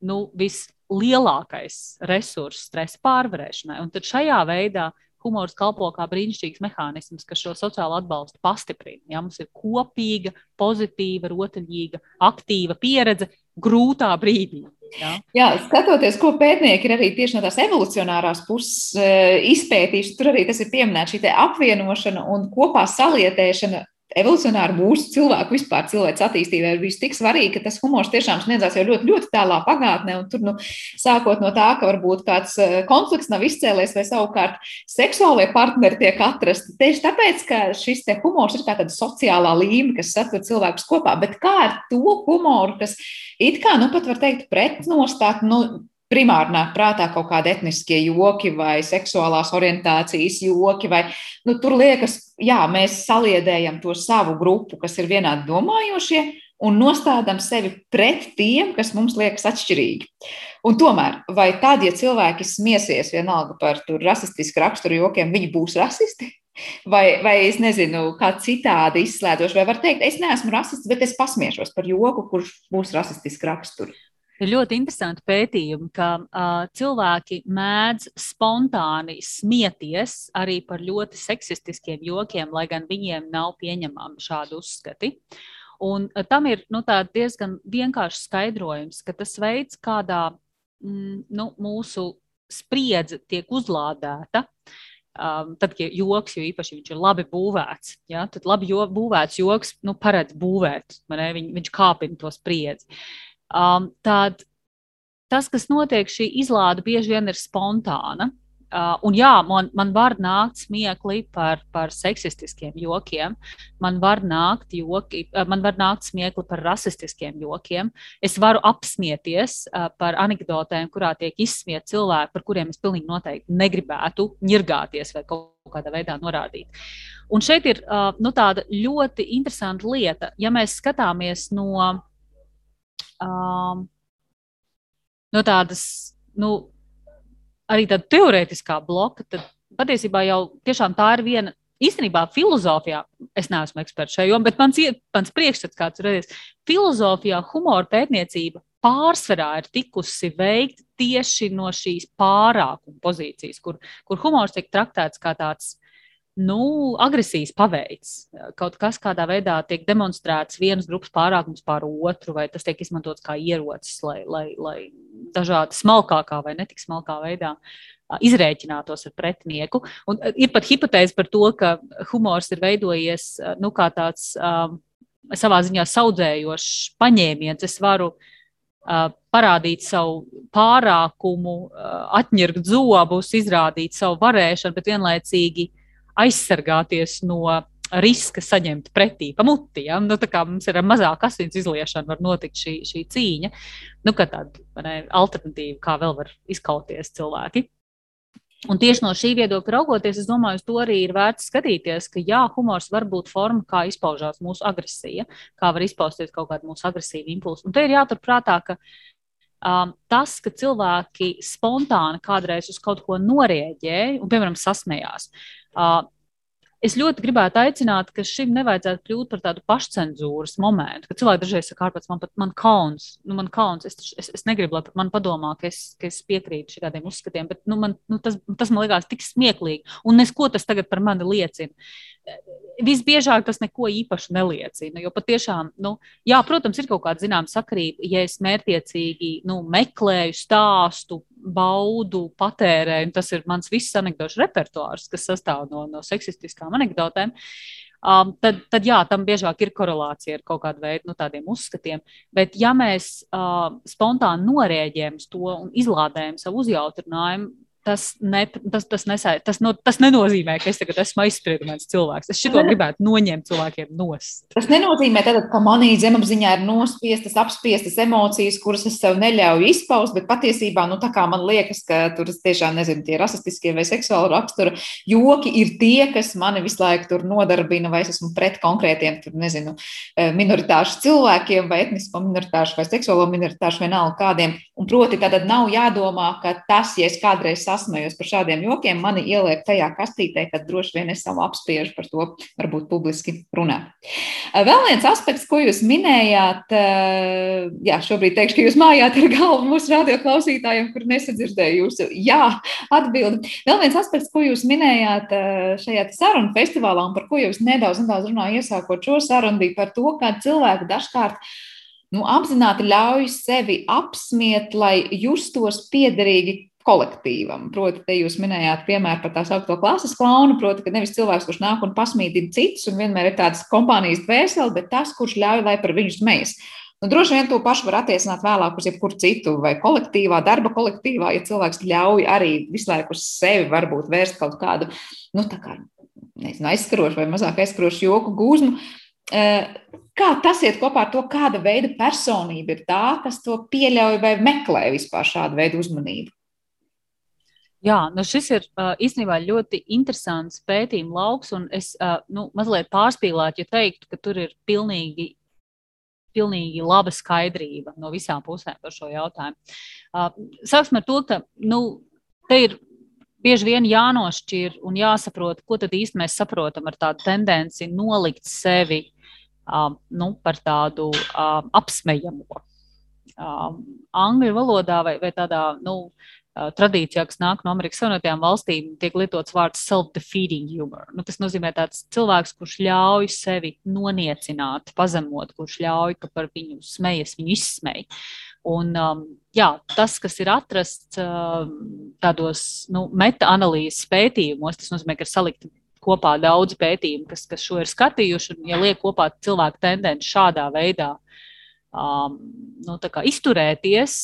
nu, vislielākais resurss stresa pārvarēšanai. Un tad šajā veidā humors kalpo kā brīnišķīgs mehānisms, kas šo sociālo atbalstu pastiprina. Ja mums ir kopīga, pozitīva, rotaļīga, aktīva pieredze grūtā brīdī. Ja? Jā, skatoties, ko pētnieki ir arī tieši no tās evolucionārās puses e, izpētījuši, tur arī tas ir pieminēts šī apvienošana un kopā salietēšana evolucionāri mūsu cilvēku vispār cilvēks attīstībai ir bijis tik svarīgi, ka tas humors tiešām sniedzās jau ļoti, ļoti tālā pagātnē. Tur, nu, sākot no tā, ka varbūt kāds eh, konflikts nav izcēlies, vai savukārt seksuālie partneri tiek atrasti. Tieši tāpēc, ka šis humors ir kā tāda sociālā līme, kas satur cilvēkus kopā, bet kā ar to humoru, kas it kā, nu, pat var teikt, pretnostāt, nu, primāri nāk prātā kaut kādi etniskie joki vai seksuālās orientācijas joki. Vai, nu, tur liekas, jā, mēs saliedējam to savu grupu, kas ir vienādi domājošie, un nostādām sevi pret tiem, kas mums liekas atšķirīgi. Un tomēr, vai tad, ja cilvēki smiesies vienalga par rasistisku raksturu jokiem, viņi būs rasisti? Vai, vai es nezinu, kā citādi izslēdzoši, vai var teikt, es neesmu rasists, bet es pasmiešos par joku, kurš būs rasistisks raksturs. Ir ļoti interesanti pētījumi, ka uh, cilvēki mēdz spontāni smieties arī par ļoti seksistiskiem jokiem, lai gan viņiem nav pieņemami šādi uzskati. Un uh, tam ir nu, diezgan vienkāršs skaidrojums, ka tas veids, kādā mm, nu, mūsu spriedze tiek uzlādēta, Um, tad, ja joks, jo īpaši viņš ir labi būvēts, ja, tad labi jo, būvēts joks nu, paredz būvēt, Viņ, viņš kāpina to spriedzi um, tad tas, kas notiek, šī izlāde bieži vien ir spontāna. Uh, un jā, man, man var nākt smiekli par, par seksistiskiem jokiem, man var nākt, joki, uh, man var nākt smiekli par rasistiskiem jokiem. Es varu apsmieties uh, par anekdotēm, kurā tiek izsmieti cilvēki, par kuriem es pilnīgi noteikti negribētu ņirgāties vai kaut kādā veidā norādīt. Un šeit ir uh, nu, tāda ļoti interesanta lieta, ja mēs skatāmies no um, no tādas, nu, arī tāda teorētiskā bloka, tad patiesībā jau tiešām tā ir viena. Īstenībā filozofijā, es neesmu eksperts šajā jomā, bet mans, mans priekšstats, kāds ir redzējis, filozofijā humora pētniecība pārsvarā ir tikusi veikta tieši no šīs pārākuma pozīcijas, kur, kur humors tiek traktēts kā tāds nu, agresijas paveids. Kaut kas kādā veidā tiek demonstrēts vienas grupas pārākums pār otru, vai tas tiek izmantots kā ierocis, lai, lai, lai dažādi smalkākā vai netik smalkā veidā izrēķinātos ar pretinieku. Un ir pat hipotēze par to, ka humors ir veidojies nu, kā tāds um, savā ziņā audzējošs paņēmiens. Es varu uh, parādīt savu pārākumu, uh, atņirgt zobus, izrādīt savu varēšanu, bet vienlaicīgi aizsargāties no riska saņemt pretī pa muti. Ja? Nu, mums ir mazāk asins izliešana, var notikt šī, šī cīņa. Nu, tāda ne, alternatīva, kā vēl var izkauties cilvēki. Un tieši no šī viedokļa raugoties, es domāju, uz to arī ir vērts skatīties, ka jā, humors var būt forma, kā izpaužās mūsu agresija, kā var izpausties kaut kāda mūsu agresīva impulsa. Un te ir jāturprātā, ka um, tas, ka cilvēki spontāni kādreiz uz kaut ko norēģēja un, piemēram, sasmējās, Uh, es ļoti gribētu aicināt, ka šim nevajadzētu kļūt par tādu pašcensūras momentu. Kad cilvēki dažreiz saka, ārpēc man pat man kauns, nu, man kauns, es, es, es negribu, lai man padomā, ka es, ka es piekrītu šādiem uzskatiem, bet nu, man, nu, tas, tas man liekas tik smieklīgi. Un nesko tas tagad par mani liecina visbiežāk tas neko īpaši neliecina. Jo patiešām, nu, jā, protams, ir kaut kāda zināmā sakarība, ja es mērķiecīgi nu, meklēju stāstu, baudu, patērēju, tas ir mans viss anekdošu repertuārs, kas sastāv no, no seksistiskām anekdotēm. um, tad, tad jā, tam biežāk ir korelācija ar kaut kādu veidu nu, tādiem uzskatiem. Bet, ja mēs uh, spontāni norēģējam uz to un izlādējam savu uzjautrinājumu, tas, ne, tas, tas, nesai, tas, no, tas nenozīmē, ka es tagad esmu aizspriedumains cilvēks. Es šo gribētu noņemt cilvēkiem nost. Tas nenozīmē, tad, ka manī zemapziņā ir nospiestas, apspiestas emocijas, kuras es sev neļauju izpaust, bet patiesībā, nu, man liekas, ka tur tiešām, nezinu, tie rasistiskie vai seksuāli rakstura joki ir tie, kas mani visu laiku tur nodarbina, vai es esmu pret konkrētiem, tur, nezinu, eh, minoritāšu cilvēkiem, vai etnisko minoritāšu, vai seksuālo minoritāšu, vienalga kādiem. Un proti, tad nav jādomā, ka tas, ja es kādreiz sasmējos par šādiem jokiem, mani ieliek tajā kastītē, tad droši vien es savu apspiežu par to varbūt publiski runāt. Vēl viens aspekts, ko jūs minējāt, jā, šobrīd teikšu, ka jūs mājāt ar galvu mūsu radioklausītājiem, kur nesadzirdēju jūsu jā atbildi. Vēl viens aspekts, ko jūs minējāt šajā sarunu festivālā un par ko jūs nedaudz, nedaudz runājāt iesākot šo sarunu, bija par to, kā cilvēki dažkārt nu, apzināti ļauj sevi apsmiet, lai justos piederīgi kolektīvam. Proti, te jūs minējāt piemēru par tā saucamo klases klaunu, proti, ka nevis cilvēks, kurš nāk un pasmīdina citus, un vienmēr ir tāds kompānijas dvēseli, bet tas, kurš ļauj, lai par viņu smejas. Nu, droši vien to pašu var attiecināt vēlāk uz jebkuru citu, vai kolektīvā, darba kolektīvā, ja cilvēks ļauj arī visu laiku uz sevi varbūt vērst kaut kādu, nu, tā kā, nezinu, aizskarošu vai mazāk aizskarošu joku gūzmu. Eh, kā tas iet kopā ar to, kāda veida personība ir tā, kas to pieļauj vai meklē vispār šādu veidu uzmanību? Jā, nu šis ir uh, īstenībā ļoti interesants pētījuma lauks, un es uh, nu, mazliet pārspīlētu, ja teiktu, ka tur ir pilnīgi, pilnīgi laba skaidrība no visām pusēm par šo jautājumu. Uh, sāksim ar to, ka nu, te ir bieži vien jānošķir un jāsaprot, ko tad īsti mēs saprotam ar tādu tendenci nolikt sevi uh, nu, par tādu uh, apsmejamo. Uh, angļu valodā vai, vai tādā, nu, tradīcijā, kas nāk no Amerikas Savienotajām valstīm, tiek lietots vārds self-defeating humor. Nu, tas nozīmē tāds cilvēks, kurš ļauj sevi noniecināt, pazemot, kurš ļauj, ka par viņu smejas, viņu izsmej. Un, um, jā, tas, kas ir atrasts uh, tādos nu, meta-analīzes pētījumos, tas nozīmē, ka ir salikti kopā daudz pētījumu, kas, kas šo ir skatījuši, un ja liek kopā cilvēku tendenci šādā veidā um, nu, izturēties,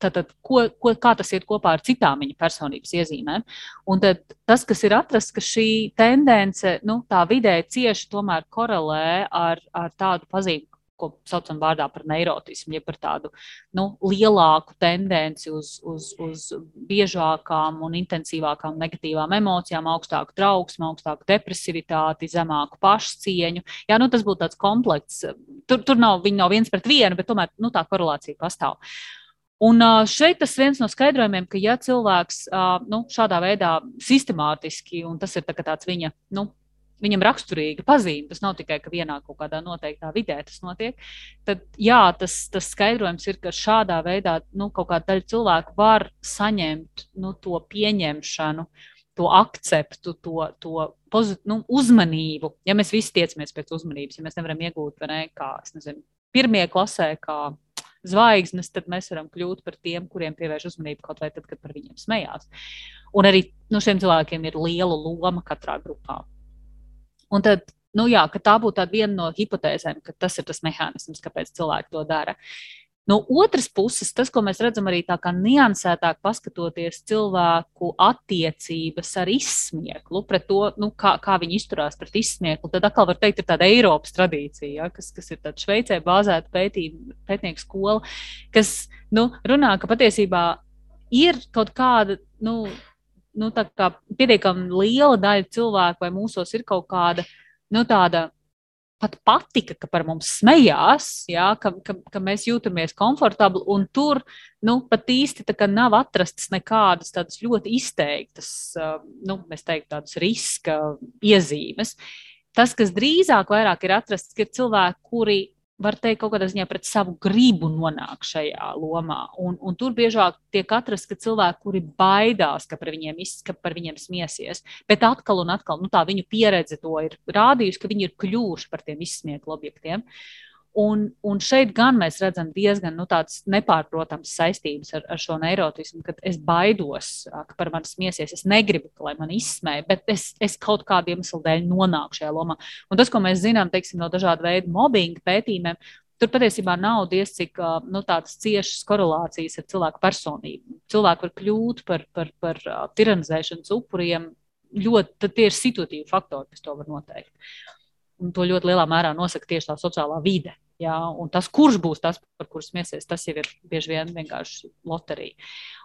Tātad, ko, ko, kā tas iet kopā ar citām viņa personības iezīmēm. Un tad, tas, kas ir atrasts, ka šī tendence, nu, tā vidē cieši tomēr korelē ar, ar tādu pazīmi, ko saucam vārdā par neirotismu, ja par tādu nu, lielāku tendenci uz, uz, uz biežākām un intensīvākām negatīvām emocijām, augstāku trauksmu, augstāku depresivitāti, zemāku pašcieņu. Jā, nu, tas būtu tāds komplekss. Tur, tur nav, nav viens pret vienu, bet tomēr nu, tā korelācija pastāv. Un šeit tas viens no skaidrojumiem, ka ja cilvēks nu, šādā veidā sistemātiski, un tas ir tā tāds viņa, nu, viņam raksturīga pazīme, tas nav tikai ka vienā kaut kādā noteiktā vidē tas notiek, tad jā, tas, tas skaidrojums ir, ka šādā veidā nu, kaut kāda daļa cilvēku var saņemt nu, to pieņemšanu. To akceptu, to, to pozit, nu, uzmanību. Ja mēs visi tiecamies pēc uzmanības, ja mēs nevaram iegūt, ne, kā, nezinu, pirmie klasē, kā zvaigznes, tad mēs varam kļūt par tiem, kuriem pievērš uzmanību kaut vai tad, kad par viņiem smējās. Un arī nu, šiem cilvēkiem ir liela loma katrā grupā. Un tad, nu jā, tā būtu viena no hipotēzēm, ka tas ir tas mehānisms, kāpēc cilvēki to dara. No otras puses, tas, ko mēs redzam arī tā kā niansētāk paskatoties cilvēku attiecības ar izsmieklu, pret to, nu, kā, kā viņi izturās pret izsmieklu, tad atkal var teikt, ir tāda Eiropas tradīcija, ja, kas, kas ir tāda Šveicē bāzēta pētnieku skola, kas nu, runā, ka patiesībā ir kaut kāda, nu, nu pietiekami liela daļa cilvēku vai mūsos ir kaut kāda, nu, tāda pat patika, ka par mums smējās, jā, ka, ka, ka mēs jūtamies komfortabli. Un tur nu, pat īsti nav atrastas nekādas tādas ļoti izteiktas, nu, mēs teiktu, tādas riska iezīmes. Tas, kas drīzāk ir atrasts, ir cilvēki, kuri var teikt, kaut kādā ziņā pret savu gribu nonāk šajā lomā. Un, un tur biežāk tiek atrasts, ka cilvēki, kuri baidās, ka par viņiem, ka par viņiem smiesies, bet atkal un atkal nu, tā viņu pieredze to ir rādījusi, ka viņi ir kļuvuši par tiem izsmieklu objektiem. Un, un šeit gan mēs redzam diezgan nu, nepārprotams saistības ar, ar šo neirotismu, kad es baidos, ka par mani smiesies. Es negribu, lai man izsmēja, bet es, es kaut kādu iemeslu dēļ nonāku šajā lomā. Un tas, ko mēs zinām teiksim, no dažādu veidu mobbinga pētījumiem, Tur patiesībā nav diez cik nu, tādas ciešas korelācijas ar cilvēku personību. Cilvēki var kļūt par, par, par tiranizēšanas upuriem. Ļoti, tie ir situatīvi faktori, kas to var noteikt. Un to ļoti lielā mērā nosaka tieši tā sociālā vide. Jā, un tas, kurš būs tas, par kuriem smiesies, tas jau ir bieži vien vienkārši loterija.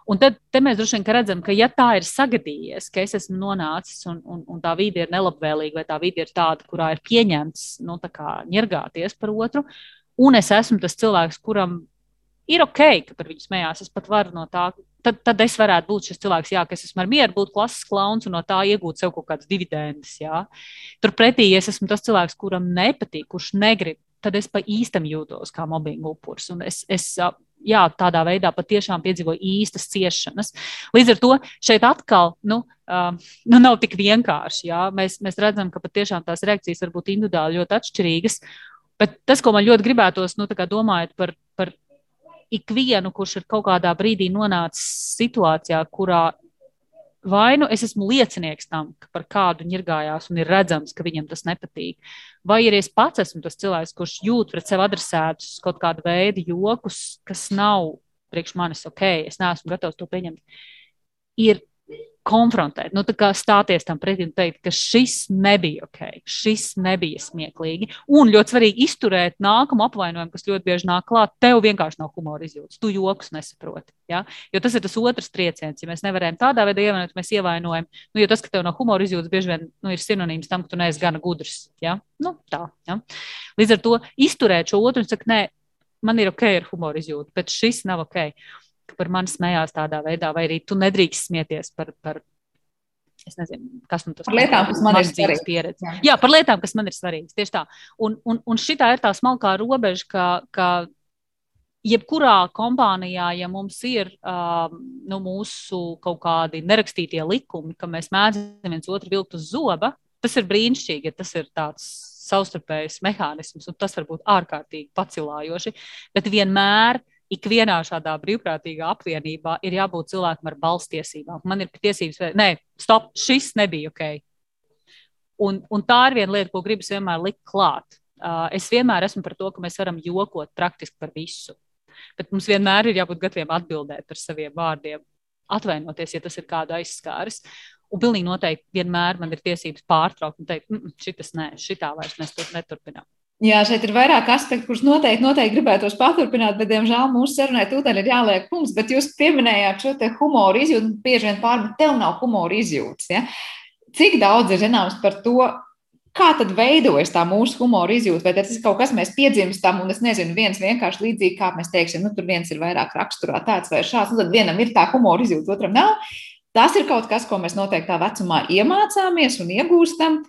Un tad mēs droši vien redzam, ka, ja tā ir sagadījies, ka es esmu nonācis un, un, un tā vide ir nelabvēlīga, vai tā vide ir tāda, kurā ir pieņemts nu, ņirgāties par otru, un es esmu tas cilvēks, kuram ir ok, ka par viņu smējās. Es pat varu no tā, tad, tad es varētu būt šis cilvēks, jā, kas esmu ar mieru būt klases klauns un no tā iegūt sev kaut kādas dividendes. Jā. Turpretī, ja es esmu tas cilvēks, kuram nepatīk, kurš negrib, tad es pa īstam jūtos kā mobbinga upuris. Es, es jā, tādā veidā patiešām piedzīvoju īstas ciešanas. Līdz ar to šeit atkal nu, uh, nu nav tik vienkārši. Jā. Mēs, mēs redzam, ka patiešām tās reakcijas var būt individuāli ļoti atšķirīgas. Bet tas, ko man ļoti gribētos, nu, domājot par, par ikvienu, kurš ir kaut kādā brīdī nonācis situācijā, kurā vai nu es esmu liecinieks tam, ka par kādu ņirgājās un ir redzams, ka viņam tas nepatīk, vai arī es pats esmu tas cilvēks, kurš jūt pret sevi adresētus kaut kādu veidu jokus, kas nav priekš manis ok, es neesmu gatavs to pieņemt. Ir konfrontēt, nu, stāties tam pretī un teikt, ka šis nebija ok, šis nebija smieklīgi. Un ļoti svarīgi izturēt nākamu apvainojumu, kas ļoti bieži nāk klāt. Tev vienkārši nav humora izjūtas, tu joks nesaproti. Ja? Jo tas ir tas otrs trieciens. Ja mēs nevaram tādā veidā ievainot, mēs ievainojam. Nu, jo tas, ka tev nav humora izjūtas, bieži vien nu, ir sinonīms tam, ka tu neesi gana gudrs. Ja? Nu, tā, ja? Līdz ar to izturēt šo otru un sakot, nē, man ir ok ar humora izjūtu, bet šis nav ok ka par mani smējās tādā veidā, vai arī tu nedrīkst smieties par, par es nezinu, kas man tas par lietām, kas man ir svarīgas pieredze. Jā. Jā, par lietām, kas man ir svarīgas. Tieši tā. Un, un, un šitā ir tā smalkā robeža, ka, ka jebkurā kompānijā, ja mums ir um, nu, mūsu kaut kādi nerakstītie likumi, ka mēs mēdzam viens otru vilkt uz zoba, tas ir brīnišķīgi, ja tas ir tāds savstarpējs mehānisms, un tas var būt ārkārtīgi pacilājoši. Bet vienmēr uh, ikvienā šādā brīvprātīgā apvienībā ir jābūt cilvēkam ar balstiesībām. Man ir tiesības, nē, stop, šis nebija ok. Un, un tā ir viena lieta, ko gribas vienmēr likt klāt. Uh, es vienmēr esmu par to, ka mēs varam jokot praktiski par visu. Bet mums vienmēr ir jābūt gataviem atbildēt par saviem vārdiem, atvainoties, ja tas ir kāda aizskāris. Un pilnīgi noteikti vienmēr man ir tiesības pārtraukt un teikt, mm, šitas nē, šitā vairs mēs to neturpinām. Jā, šeit ir vairāk aspektu, kurus noteikti, noteikti gribētos paturpināt, bet, diemžēl, mūsu sarunai tūdaļ ir jāliek punkts. Bet jūs pieminējāt šo te humoru izjūtu, bieži vien pārmet, tev nav humora izjūtas. Ja? Cik daudz ir zināms par to, kā tad veidojas tā mūsu humora izjūta? Vai tas ir kaut kas, mēs piedzimstam, un es nezinu, viens vienkārši līdzīgi, kā mēs teiksim, nu, tur viens ir vairāk raksturā tāds vai šāds, un tad vienam ir tā humora izjūta, otram nav. Tas ir kaut kas, ko mēs noteiktā vecumā iemācāmies un iegūstam.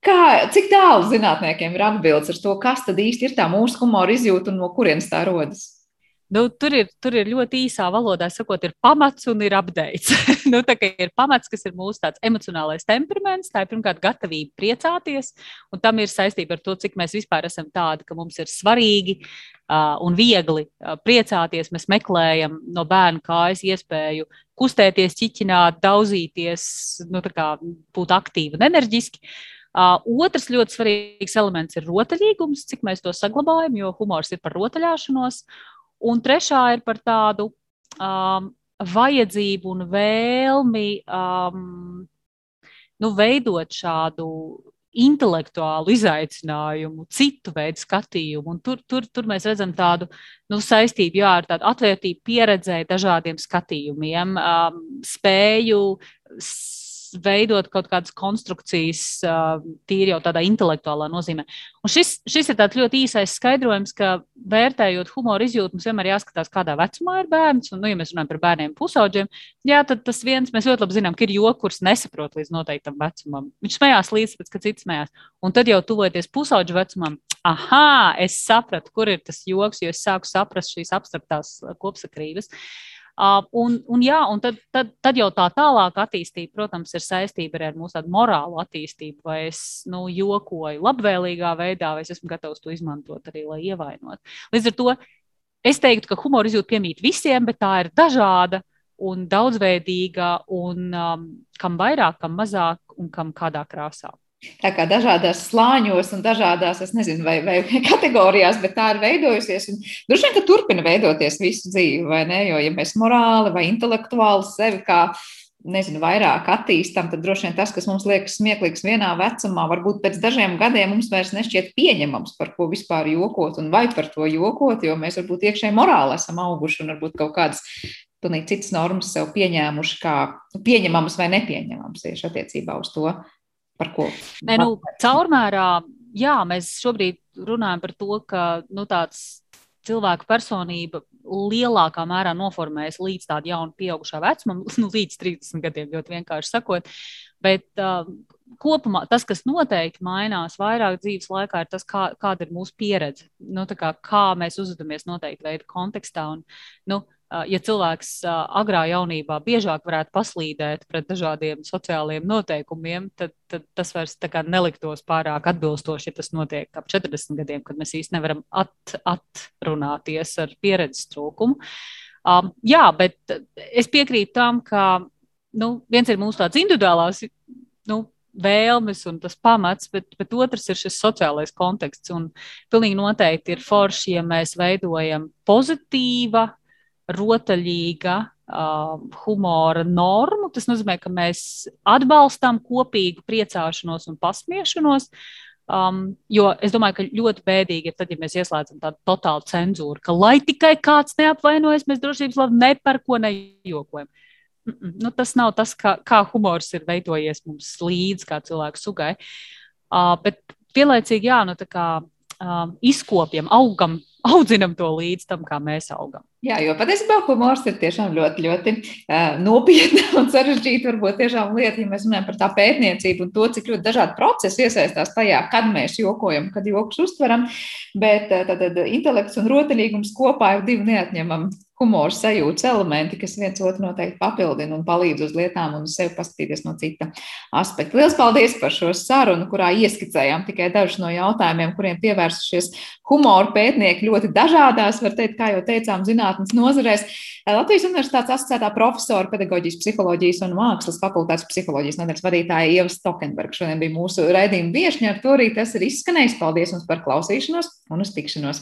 Kā, cik tālu zinātniekiem ir atbildes ar to, kas tad īsti ir tā mūsu humora izjūta un no kurienes tā rodas? Nu, tur, ir, tur ir ļoti īsā valodā sakot, ir pamats un ir updates. nu, tā ir pamats, kas ir mūsu emocionālais temperaments, tā ir pirmkārt gatavība priecāties, un tam ir saistība ar to, cik mēs vispār esam tādi, ka mums ir svarīgi uh, un viegli uh, priecāties. Mēs meklējam no bērna kājas iespēju kustēties, ķiķināt, daudzīties, nu, kā, būt aktīvi un enerģiski. Uh, Uh, otrs ļoti svarīgs elements ir rotaļīgums, cik mēs to saglabājam, jo humors ir par rotaļāšanos. Un trešā ir par tādu um, vajadzību un vēlmi um, nu, veidot šādu intelektuālu izaicinājumu, citu veidu skatījumu. Un tur, tur, tur mēs redzam tādu nu, saistību jā, ar tādu atvērtību, pieredzēju, dažādiem skatījumiem, um, spēju veidot kaut kādas konstrukcijas, tīri jau tādā intelektuālā nozīmē. Un šis, šis ir tāds ļoti īsais skaidrojums, ka vērtējot humoru izjūtu, mums vienmēr jāskatās, kādā vecumā ir bērns. Un, nu, ja mēs runājam par bērniem, pusauģiem, jā, tad tas viens mēs ļoti labi zinām, ka ir joks, kurš nesaprot līdz noteiktam vecumam. Viņš smējās līdz, pēc, kad cits smējās. Un tad jau tuvojoties pusauģu vecumam, ah, es sapratu, kur ir tas joks, jo es sāku saprast šīs abstraktās kopsakrības. Un, un, jā, un tad, tad, tad jau tā tālāka attīstība, protams, ir saistība arī ar mūsu morālu attīstību. Vai es nu, jokoju labvēlīgā veidā, vai es esmu gatavs to izmantot arī, lai ievainotu. Līdz ar to es teiktu, ka humora izjūta piemīt visiem, bet tā ir dažāda un daudzveidīga, un um, kam vairāk, kam mazāk un kam kādā krāsā. Tā kā dažādās slāņos un dažādās, es nezinu, vai, vai kategorijās, bet tā ir veidojusies. Un droši vien, ka turpina veidoties visu dzīvi, vai ne? Jo, ja mēs morāli vai intelektuāli sevi kā nezinu, vairāk attīstām, tad droši vien tas, kas mums liekas smieklīgs vienā vecumā, varbūt pēc dažiem gadiem mums vairs nešķiet pieņemams, par ko vispār jokot un vai par to jokot, jo mēs varbūt iekšēji morāli esam auguši un varbūt kaut kādas pilnīgi citas normas sev pieņēmuši kā pieņemamas vai nepieņemamas tieši attiecībā uz to, par ko? Nē, nu, caurmērā, jā, mēs šobrīd runājam par to, ka nu, tāds cilvēka personība lielākā mērā noformējas līdz tādam jaunam, pieaugušā vecumam, nu, līdz 30 gadiem, ļoti vienkārši sakot. Bet uh, kopumā tas, kas noteikti mainās vairāk dzīves laikā, ir tas, kā, kāda ir mūsu pieredze. Nu, kā, kā mēs uzvedamies noteikti veidu kontekstā. Un, nu, ja cilvēks agrā jaunībā biežāk varētu paslīdēt pret dažādiem sociālajiem noteikumiem, tad, tad tas vairs neliktos pārāk atbilstoši, ja tas notiek ap 40 gadiem, kad mēs īstenībā nevaram at, atrunāties ar pieredzes trūkumu. Um, jā, bet es piekrītu tam, ka nu, viens ir mūsu tāds individuālās nu, vēlmes un tas pamats, bet, bet otrs ir šis sociālais konteksts. Un pilnīgi noteikti ir forši, ja mēs veidojam pozitīva rotaļīga uh, humora normu. Tas nozīmē, ka mēs atbalstām kopīgu priecāšanos un pasmiešanos. Um, jo es domāju, ka ļoti bēdīgi ir tad, ja mēs ieslēdzam tādu totālu cenzūru, ka lai tikai kāds neapvainojas, mēs drošības labi ne par ko nejokojam. Mm -mm, nu, tas nav tas, kā, kā humors ir veidojies mums līdzi, kā cilvēku sugai. Uh, bet vienlaicīgi, jā, nu, tā kā um, izkopjam, augam, audzinam to līdz tam, kā mēs augam. Jā, jo patiesībā humors ir tiešām ļoti, ļoti uh, nopietna un sarežģīta. Varbūt tiešām lieta, ja mēs runājam par tā pētniecību un to, cik ļoti dažādi procesi iesaistās tajā, kad mēs jokojam, kad joks uztveram. Bet uh, tad, tad intelekts un rotaļīgums kopā ir divi neatņemami humora sajūtas elementi, kas viens otru noteikti papildina un palīdz uz lietām un sevi paskatīties no cita aspekta. Lielas paldies par šo sarunu, kurā ieskicējām tikai dažus no jautājumiem, kuriem pievērsušies humora pētnieki ļoti dažādās, var teikt, kā jau teicām, zināt zinātnes nozarēs. Latvijas Universitātes asociētā profesora, pedagoģijas, psiholoģijas un mākslas fakultātes psiholoģijas nodaļas vadītāja Ieva Stokenberga. Šodien bija mūsu raidījuma viešņa, ar to arī tas ir izskanējis. Paldies jums par klausīšanos un uz tikšanos!